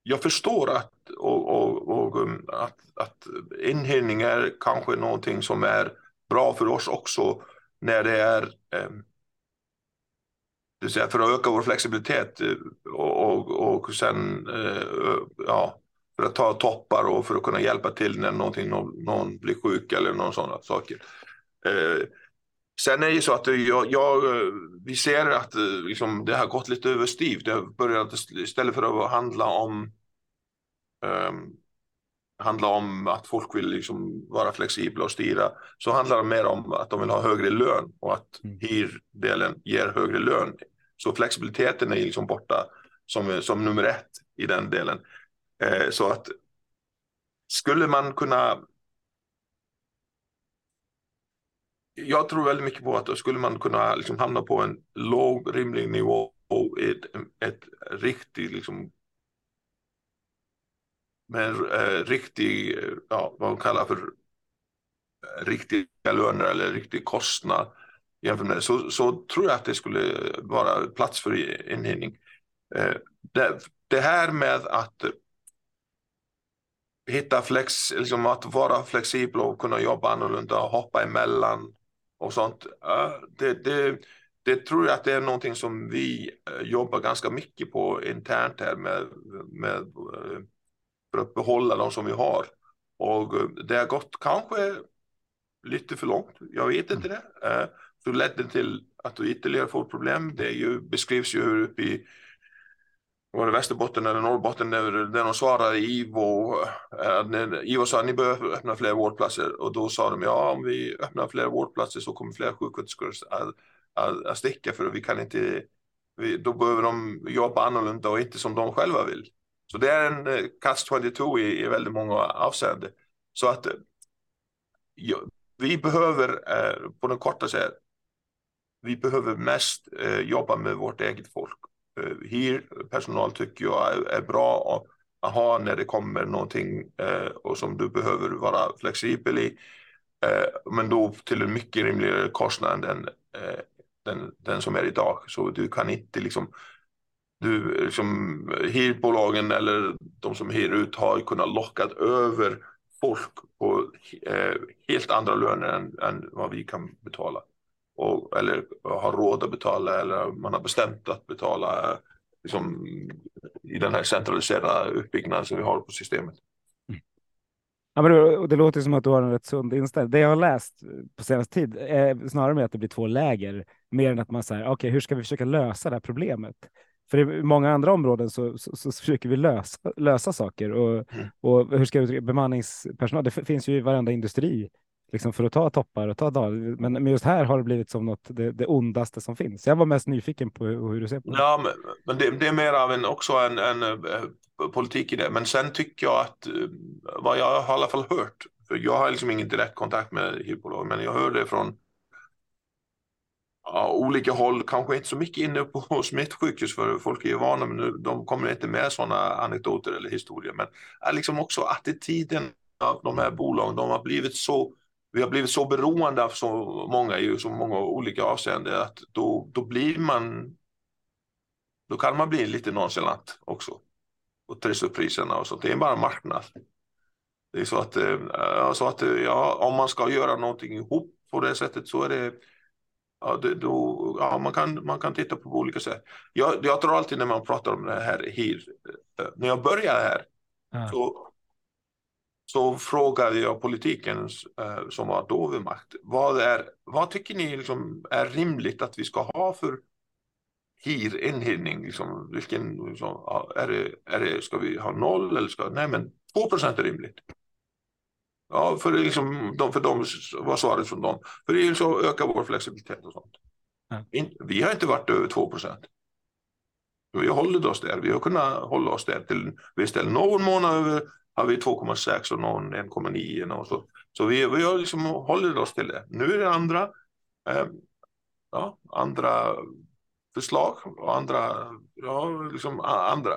jag förstår att, och, och, och um, att, att inhyrning är kanske någonting som är bra för oss också när det är um, det säga för att öka vår flexibilitet eh, och, och, och sen eh, ja, för att ta toppar och för att kunna hjälpa till när någonting, någon, någon blir sjuk eller någon sådana saker. Eh, sen är det ju så att jag, jag, vi ser att liksom, det har gått lite överstyr. Det har börjat istället för att handla om um, handla om att folk vill liksom vara flexibla och styra så handlar det mer om att de vill ha högre lön och att mm. hyrdelen ger högre lön så flexibiliteten är liksom borta som, som nummer ett i den delen. Eh, så att skulle man kunna jag tror väldigt mycket på att då skulle man kunna liksom hamna på en låg rimlig nivå och ett, ett riktigt liksom med eh, riktig, ja, vad man kallar för riktiga löner eller riktig kostnad jämfört med det, så, så tror jag att det skulle vara plats för inhyrning. Eh, det, det här med att hitta flex, liksom att vara flexibel och kunna jobba annorlunda och hoppa emellan och sånt. Det, det, det tror jag att det är någonting som vi eh, jobbar ganska mycket på internt här med, med eh, för att behålla de som vi har. Och det har gått kanske lite för långt. Jag vet inte mm. det då ledde till att du ytterligare får problem. Det ju, beskrivs ju hur uppe i var det Västerbotten eller Norrbotten där, där de svarade IVO. Äh, IVO sa att ni behöver öppna fler vårdplatser och då sa de ja om vi öppnar fler vårdplatser så kommer fler sjuksköterskor att, att, att sticka för vi kan inte vi, då behöver de jobba annorlunda och inte som de själva vill. Så det är en eh, catch 22 i, i väldigt många avseenden. Så att ja, vi behöver eh, på den korta sätt, vi behöver mest eh, jobba med vårt eget folk. Eh, här personal tycker jag är, är bra att ha när det kommer någonting eh, och som du behöver vara flexibel i. Eh, men då till en mycket rimligare kostnad än eh, den, den som är idag. Så du kan inte liksom du, liksom, hyrbolagen eller de som hyr ut har kunnat locka över folk på eh, helt andra löner än, än, vad vi kan betala. Och, eller har råd att betala eller man har bestämt att betala liksom, i den här centraliserade uppbyggnaden som vi har på systemet. Ja, men det, det låter som att du har en rätt sund inställning. Det jag har läst på senaste tid är snarare med att det blir två läger, mer än att man säger okej, okay, hur ska vi försöka lösa det här problemet? För i många andra områden så, så, så försöker vi lösa, lösa saker och, mm. och hur ska vi bemanningspersonal? Det finns ju i varenda industri liksom för att ta toppar och ta dagar. Men, men just här har det blivit som något det, det ondaste som finns. Jag var mest nyfiken på hur, hur du ser på det. Ja, men, men det, det, är mer av en också en, en, en politik i det. Men sen tycker jag att eh, vad jag har i alla fall hört, för jag har liksom ingen direkt kontakt med hyrbolag, men jag hör det från ja, olika håll, kanske inte så mycket inne på [laughs] smittsjukhus för folk är ju vana, men de kommer inte med sådana anekdoter eller historier. Men är liksom också attityden av de här bolagen, de har blivit så vi har blivit så beroende av så många i så många olika avseenden att då, då blir man då kan man bli lite nonchalant också och trissa upp priserna och så. Det är bara marknad. Det är så att, äh, så att ja, om man ska göra någonting ihop på det sättet så är det ja, det, då, ja, man, kan, man kan titta på olika sätt. Jag, jag tror alltid när man pratar om det här, här eh, när jag började här ja. så, så frågade jag politiken eh, som var då vid makt. Vad, är, vad tycker ni liksom är rimligt att vi ska ha för HIR inhyrning? Liksom, liksom, är det, är det, ska vi ha noll eller ska, nej men 2 procent är rimligt. Ja, för, liksom, de, för dem var svaret från dem. För det är så ökar vår flexibilitet och sånt. Ja. Vi har inte varit över 2 procent. Vi har hållit oss där. Vi har kunnat hålla oss där till viss del. Någon månad över har vi 2,6 och någon 1,9 och så. Så vi, vi har liksom hållit oss till det. Nu är det andra, eh, ja, andra förslag och andra, ja, liksom andra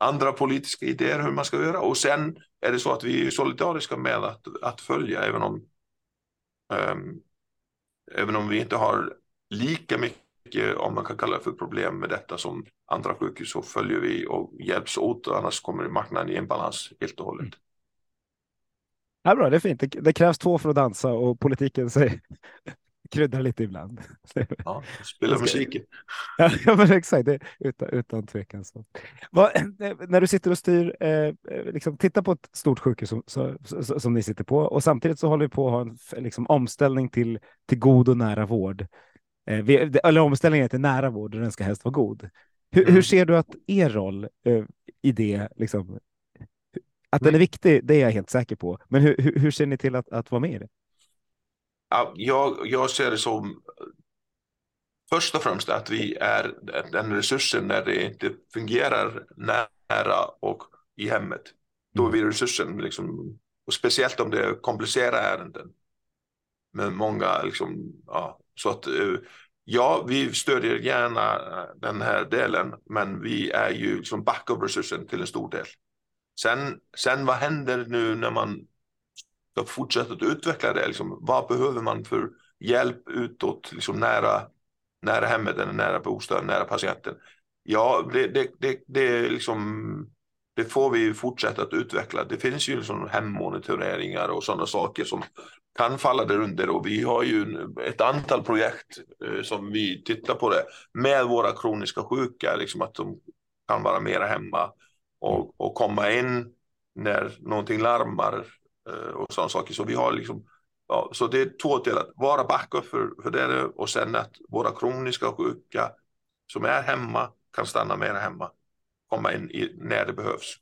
andra politiska idéer hur man ska göra. Och sen är det så att vi är solidariska med att, att följa, även om, eh, även om vi inte har lika mycket, om man kan kalla det för problem med detta som andra sjukhus, så följer vi och hjälps åt, annars kommer marknaden i en balans helt och hållet. Mm. Ja, bra, det är fint. Det, det, krävs två för att dansa och politiken säger [laughs] kryddar lite ibland. [laughs] Ja, spela musiken. [laughs] Ja, men exakt, det, utan, utan tvekan. Så. Vad, [clears throat] när du sitter och styr, eh, liksom, titta på ett stort sjukhus som, så, som ni sitter på och samtidigt så håller vi på att ha en liksom, omställning till, till god och nära vård. Eh, vi, eller omställningen till nära vård och den ska helst vara god. Hur, hur mm. ser du att er roll eh, i det, liksom, att den är mm. viktig, det är jag helt säker på. Men hur, hur, hur ser ni till att, att vara med i det? jag, jag ser det som först och främst att vi är den resursen när det inte fungerar nära och i hemmet. Då är vi resursen, liksom, och speciellt om det är komplicerade ärenden. Med många, liksom, ja, så att eh, ja, vi stödjer gärna eh, den här delen, men vi är ju liksom backup-resursen till en stor del. Sen, sen vad händer nu när man ska fortsätta att utveckla det. Liksom, vad behöver man för hjälp utåt, liksom nära, nära hemmet, eller nära bostaden, nära patienten? Ja, det, det, det, det, liksom, det får vi fortsätta att utveckla. Det finns ju liksom hemmonitoreringar och sådana saker som kan falla där under och vi har ju ett antal projekt eh, som vi tittar på det med våra kroniska sjuka, liksom att de kan vara mera hemma och, och komma in när någonting larmar Eh, och sådana saker. Så vi har liksom, ja, så det är två delar. Vara backup för, för det och sen att våra kroniska sjuka som är hemma kan stanna mera hemma. Komma in i, när det behövs.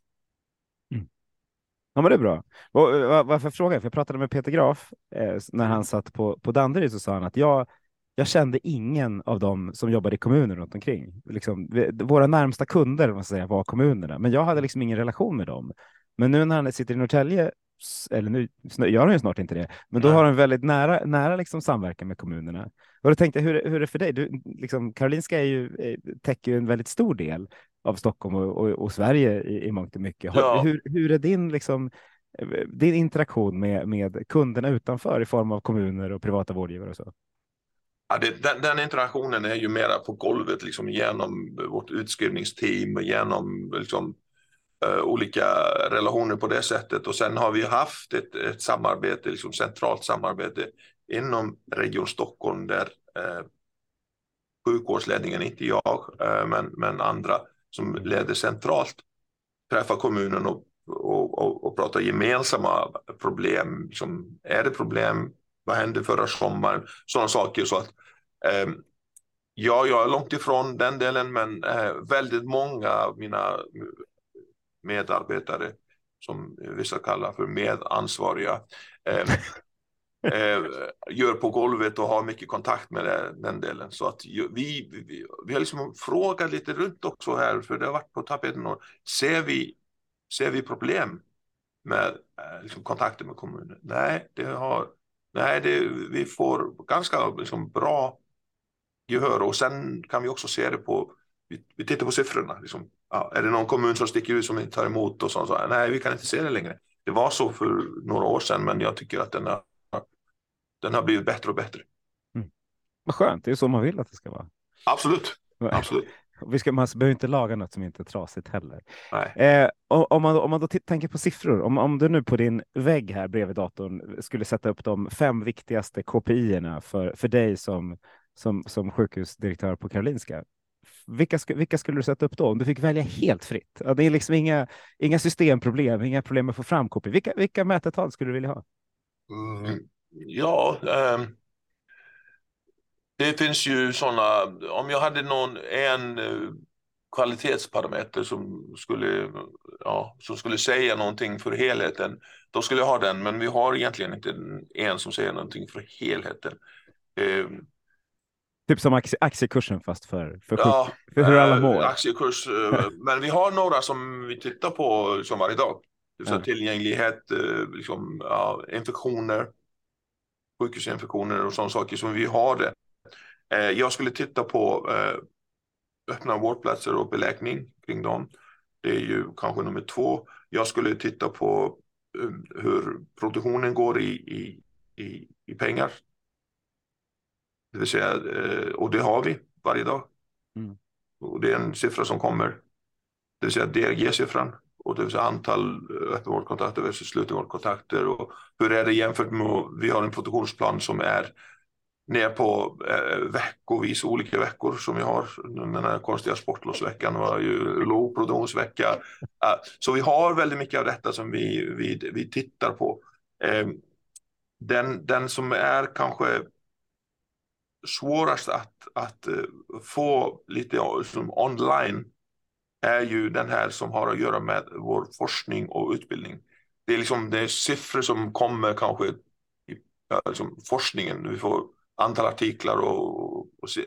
Mm. Ja, men det är bra. Och, varför frågar jag? För jag pratade med Peter Graf eh, när han satt på, på Danderyd så sa han att jag, jag kände ingen av dem som jobbade i kommunen runt omkring. Liksom, våra närmsta kunder man säga, var kommunerna, men jag hade liksom ingen relation med dem. Men nu när han sitter i Norrtälje, eller nu gör han ju snart inte det, men då har han väldigt nära, nära liksom samverkan med kommunerna. Och då tänkte jag, hur, hur är det för dig? Du, liksom, Karolinska är ju, täcker ju en väldigt stor del av Stockholm och, och, och Sverige i, i mångt och mycket. Ja. Hur, hur är din, liksom, din interaktion med, med kunderna utanför i form av kommuner och privata vårdgivare och så? Ja, det, den, den, interaktionen är ju mera på golvet, liksom genom vårt utskrivningsteam, genom liksom, uh, olika relationer på det sättet. Och sen har vi haft ett, ett samarbete, liksom centralt samarbete inom Region Stockholm där uh, sjukvårdsledningen, inte jag, men, men andra som leder centralt, träffar kommunen och, och, och, och pratar gemensamma problem. Liksom, är det problem? Vad hände förra sommaren? Sådana saker. Så att, eh, ja, jag är långt ifrån den delen, men eh, väldigt många av mina medarbetare, som vissa kallar för medansvariga, eh, [laughs] eh, gör på golvet och har mycket kontakt med det, den delen. Så att vi, vi, vi har liksom frågat lite runt också här, för det har varit på tapeten. Och ser, vi, ser vi problem med eh, liksom, kontakter med kommunen? Nej, det har, nej det, vi får ganska liksom, bra gehör och sen kan vi också se det på vi, vi tittar på siffrorna. Liksom. Ja, är det någon kommun som sticker ut som inte tar emot och sånt? Så, nej, vi kan inte se det längre. Det var så för några år sedan, men jag tycker att den har den har blivit bättre och bättre. Mm. Vad skönt, det är så man vill att det ska vara. Absolut. Absolut. Vi ska, man behöver inte laga något som inte är trasigt heller. Eh, om, man, om man då tänker på siffror, om, om du nu på din vägg här bredvid datorn skulle sätta upp de fem viktigaste KPI-erna för, för dig som, som, som sjukhusdirektör på Karolinska. Vilka, vilka skulle du sätta upp då om du fick välja helt fritt? Det är liksom inga, inga systemproblem, inga problem med att få fram KPI. Vilka, vilka mätetal skulle du vilja ha? Mm. Ja, eh, det finns ju sådana, om jag hade någon, en eh, kvalitetsparameter som skulle, ja, som skulle säga någonting för helheten, då skulle jag ha den, men vi har egentligen inte en som säger någonting för helheten. Eh, Typ som aktie, aktiekursen fast för, för, ja, för hur alla mår. Aktiekurs, eh, [laughs] men vi har några som vi tittar på som varje dag. ja. Tillgänglighet, eh, liksom, ja, infektioner, sjukhusinfektioner och sådana saker som vi har det. Eh, jag skulle titta på eh, öppna vårdplatser och beläggning kring dem. Det är ju kanske nummer två. Jag skulle titta på eh, hur produktionen går i, i, i, i pengar. Det vill säga, och det har vi varje dag. Mm. Och det är en siffra som kommer. Det vill säga DRG-siffran och det vill säga antal eh, öppenvårdskontakter versus slutenvårdskontakter och hur är det jämfört med vi har en produktionsplan som är ner på eh, veckovis, olika veckor som vi har. Den här konstiga sportlovsveckan var ju låg produktionsvecka. Uh, så vi har väldigt mycket av detta som vi, vi, vi tittar på. Eh, den, den som är kanske svårast att, att uh, få lite som online är ju den här som har att göra med vår forskning och utbildning. Det är liksom det är siffror som kommer kanske i ja, liksom forskningen. Vi får antal artiklar och, och, se,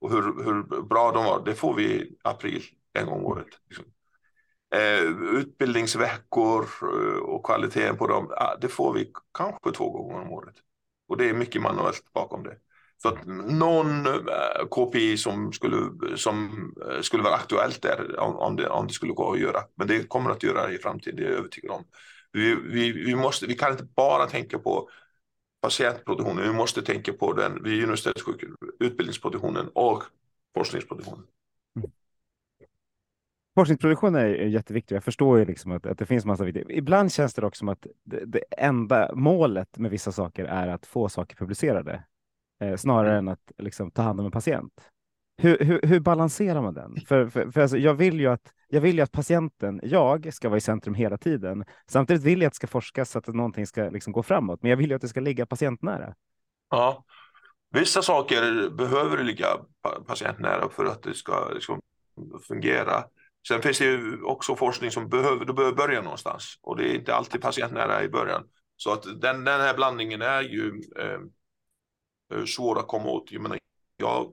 och hur, hur, bra de var. Det får vi i april en gång om året. Liksom. Eh, utbildningsveckor eh, och kvaliteten på dem, det får vi kanske två gånger om året. Och det är mycket manuellt bakom det. Så att någon eh, KPI som skulle, som eh, skulle vara aktuellt där om, det, om det skulle gå att göra. Men det kommer att göra i framtiden, det är jag övertygad om. Vi, vi, vi, måste, vi kan inte bara tänka på patientproduktionen, vi måste tänka på den vid universitetssjukhuset, utbildningsproduktionen och forskningsproduktionen. Mm. Forskningsproduktion är jätteviktig. Jag förstår ju liksom att, att det finns massa viktigt. Ibland känns det också som att det, det, enda målet med vissa saker är att få saker publicerade eh, snarare mm. än att liksom, ta hand om en patient. Hur, hur, hur balanserar man den? För, för, för alltså, jag, vill ju att, jag vill ju att patienten, jag, ska vara i centrum hela tiden. Samtidigt vill jag att det ska forskas så att någonting ska liksom, gå framåt, men jag vill ju att det ska ligga patientnära. Ja, vissa saker behöver ligga patientnära för att det ska liksom, fungera. Sen finns det ju också forskning som behöver, du behöver börja någonstans och det är inte alltid patientnära i början. Så att den, den här blandningen är ju eh, svåra att komma åt. Jag menar, jag,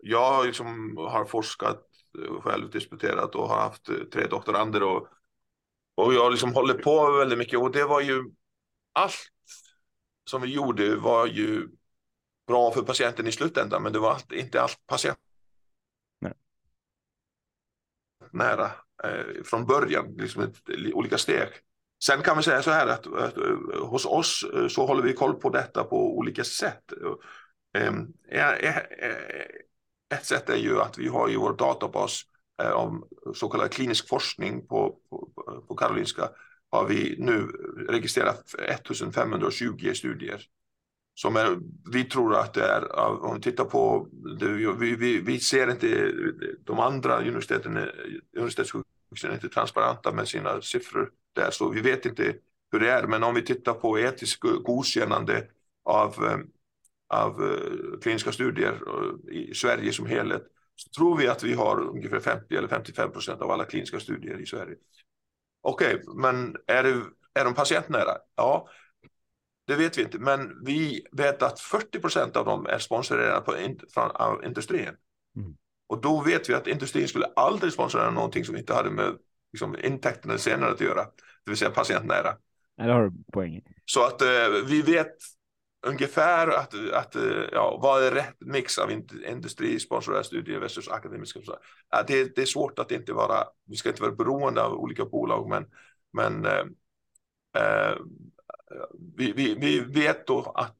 jag liksom har forskat eh, själv disputerat och har haft tre doktorander och, och jag liksom håller på väldigt mycket och det var ju allt som vi gjorde var ju bra för patienten i slutändan men det var inte allt patient Nej. nära eh, från början, liksom ett, olika steg. Sen kan vi säga så här att, att, eh, hos oss eh, så håller vi koll på detta på olika sätt. Eh, ett sätt är ju att vi har i vår databas om så kallad klinisk forskning på, på, på Karolinska har vi nu registrerat 1520 studier. Som är, vi tror att det är, om vi tittar på, det, vi, vi, vi, ser inte de andra universiteten, universitetssjukhusen är inte transparenta med sina siffror där, så vi vet inte hur det är. Men om vi tittar på etiskt godkännande av, eh, av uh, kliniska studier uh, i Sverige som helhet, så tror vi att vi har ungefär 50 eller 55 procent av alla kliniska studier i Sverige. Okej, okay, men är, det, är de patientnära? Ja, det vet vi inte, men vi vet att 40 procent av dem är sponsrade på, från, av industrin. Mm. Och då vet vi att industrin skulle aldrig sponsra någonting som inte hade med liksom, intäkterna senare att göra, det vill säga patientnära. Nej, det har du poäng Så att eh, vi vet ungefär att, att eh, ja, vad är rätt mix av industrisponsrade studier versus akademiska. Ja, det, det är svårt att inte vara, vi ska inte vara beroende av olika bolag, men, men eh, eh vi, vi, vi vet då att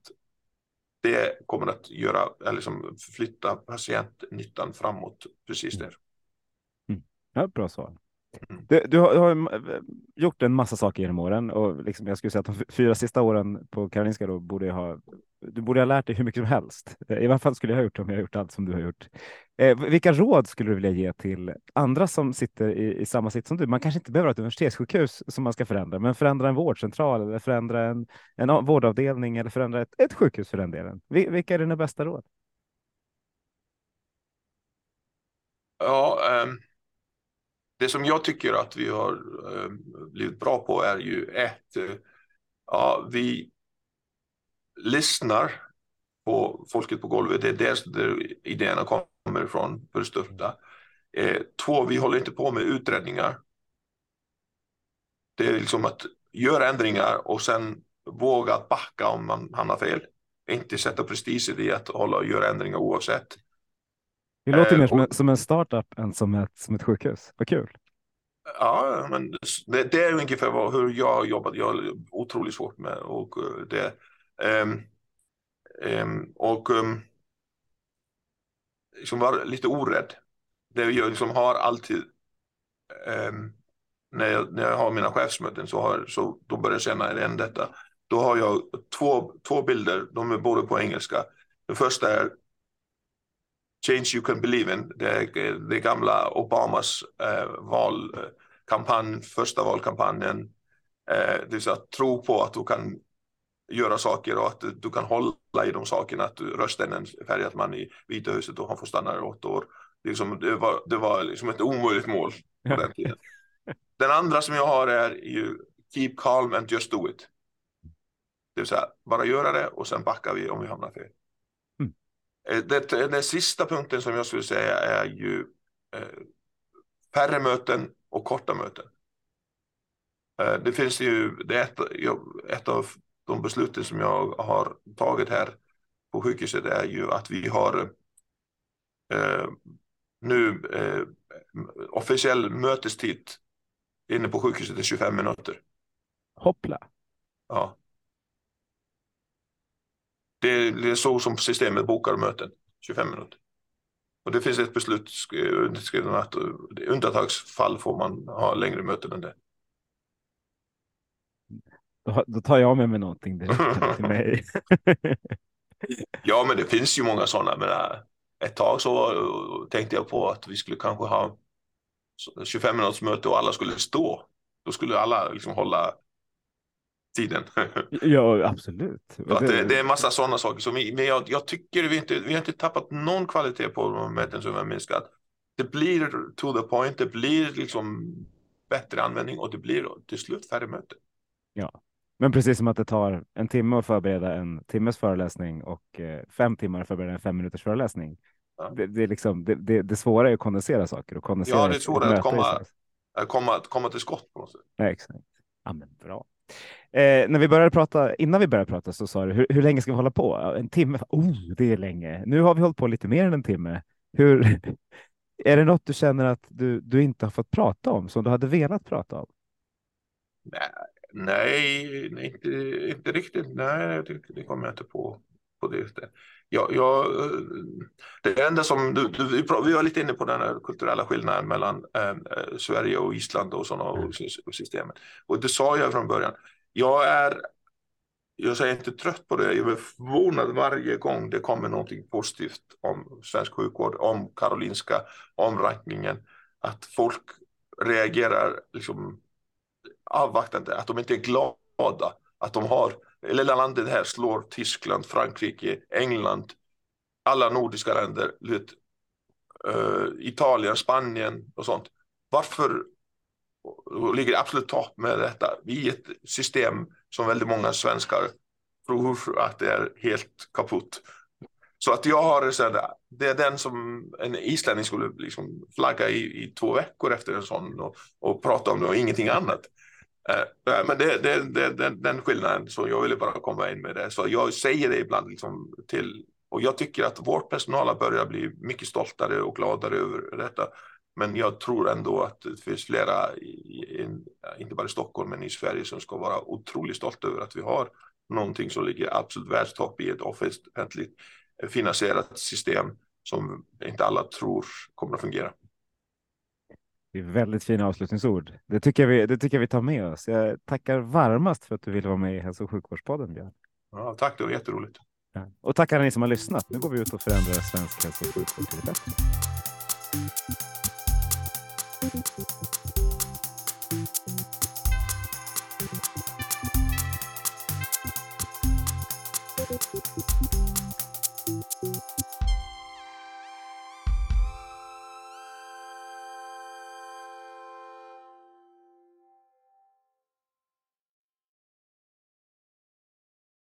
det kommer att göra, eller liksom flytta patientnyttan framåt precis där. Mm. Ja, bra svar. Mm. Du, du, har, du, har, gjort en massa saker genom åren och liksom, jag skulle säga att de fyra sista åren på Karolinska då borde jag ha. Du borde ha lärt dig hur mycket som helst. Eh, I varje fall skulle jag ha gjort om jag gjort allt som du har gjort. Eh, vilka råd skulle du vilja ge till andra som sitter i, i samma sitt som du? Man kanske inte behöver ha ett universitetssjukhus som man ska förändra, men förändra en vårdcentral eller förändra en, en vårdavdelning eller förändra ett, ett sjukhus för den delen. Vilka är dina bästa råd? Ja, um det som jag tycker att vi har eh, blivit bra på är ju ett, eh, ja, vi lyssnar på folket på golvet. Det är där, där idéerna kommer ifrån för det största. Eh, två, vi håller inte på med utredningar. Det är liksom att göra ändringar och sen våga backa om man hamnar fel. Inte sätta prestige i att hålla och göra ändringar oavsett. Det låter eh, mer som, och, en, som en startup än som ett, som ett sjukhus. Vad kul. Ja, men det, det är ungefär hur jag jobbat. Jag har otroligt svårt med och eh, det. Um, um, och um, liksom var lite orädd. Det jag liksom har alltid när, jag, när jag har mina chefsmöten så, har, så då börjar jag känna igen detta. Då har jag två, två bilder, de är båda på engelska. Den första är Change You Can Believe In, det, det gamla Obamas eh, valkampanj, första valkampanjen. Eh, det vill säga tro på att du kan göra saker och att du kan hålla i de sakerna, att du röstar en färgad man i Vita huset och han får stanna i åtta år. Det, liksom, det var, det var liksom ett omöjligt mål på den tiden. [laughs] Den andra som jag har är ju Keep calm and just do it. Det vill säga bara göra det och sen backar vi om vi hamnar fel. Eh, det, den sista punkten som jag skulle säga är ju eh, färre möten och korta möten. Eh, det finns ju, det är ett, ett av de besluten som jag har tagit här på sjukhuset är ju att vi har eh, nu eh, officiell mötestid inne på sjukhuset är 25 minuter. Hoppla. Ja. Det är, det så som systemet bokar möten, 25 minuter. Och det finns ett beslut underskrivet att i undantagsfall får man ha längre möten än det. Då, då tar jag med mig någonting direkt till [laughs] mig. ja, men det finns ju många sådana. Men äh, ett tag så tänkte jag på att vi skulle kanske ha 25 minuters möte och alla skulle stå. Då skulle alla liksom hålla tiden. [laughs] ja, absolut. Det, det är en massa sådana saker. Som vi, men jag, jag, tycker vi inte, vi har inte tappat någon kvalitet på de möten som vi har minskat. Det blir to the point, det blir liksom bättre användning och det blir till slut färre möten. Ja, Men precis som att det tar en timme att förbereda en timmes föreläsning och eh, fem timmar att förbereda en fem minuters föreläsning. Ja. Det, det, är liksom, det, det, det svåra är att kondensera saker och kondensera. Ja, det är svårare att komma, komma, komma till skott på något sätt. Ja, exakt. Ja, men bra. Eh, när vi började prata, innan vi började prata så sa du, hur, hur länge ska vi hålla på? En timme? Oh, det är länge. Nu har vi hållit på lite mer än en timme. Hur, [laughs] är det något du känner att du, du inte har fått prata om som du hade velat prata om? Nej, nej, inte, inte riktigt. Nej, det, det kommer jag inte på på det. Jag, jag, det enda som du, du, vi var lite inne på den här kulturella skillnaden mellan eh, Sverige och Island och sådana mm. systemet. Och det sa jag från början. Jag är, jag säger inte trött på det. Jag är förvånad varje gång det kommer någonting positivt om svensk sjukvård, om Karolinska, om rankingen. Att folk reagerar liksom avvaktande, att de inte är glada, att de har lilla landet här slår Tyskland, Frankrike, England, alla nordiska länder, vet, eh, Italien, Spanien och sånt. Varför ligger absolut topp med detta? Vi är ett system som väldigt många svenskar tror att det är helt kaputt. Så att jag har så här, det är den som en islänning skulle liksom flagga i, i två veckor efter en sån och, och prata om det och ingenting annat. Uh, men det, det, det, den, den skillnaden, så jag ville bara komma in med det. Så jag säger det ibland liksom till, och jag tycker att vår personal börjar bli mycket stoltare och gladare över detta. Men jag tror ändå att det finns flera, i, inte bara i Stockholm, men i Sverige som ska vara otroligt stolta över att vi har någonting som ligger absolut världstopp i ett offentligt finansierat system som inte alla tror kommer att fungera. Det är väldigt fina avslutningsord. Det tycker, jag vi, det tycker vi tar med oss. Jag tackar varmast för att du ville vara med i Hälso och sjukvårdspodden, Björn. Ja, tack, det var jätteroligt. Ja. Och tack alla ni som har lyssnat. Nu går vi ut och förändrar svensk hälso och sjukvård till det bättre. thank you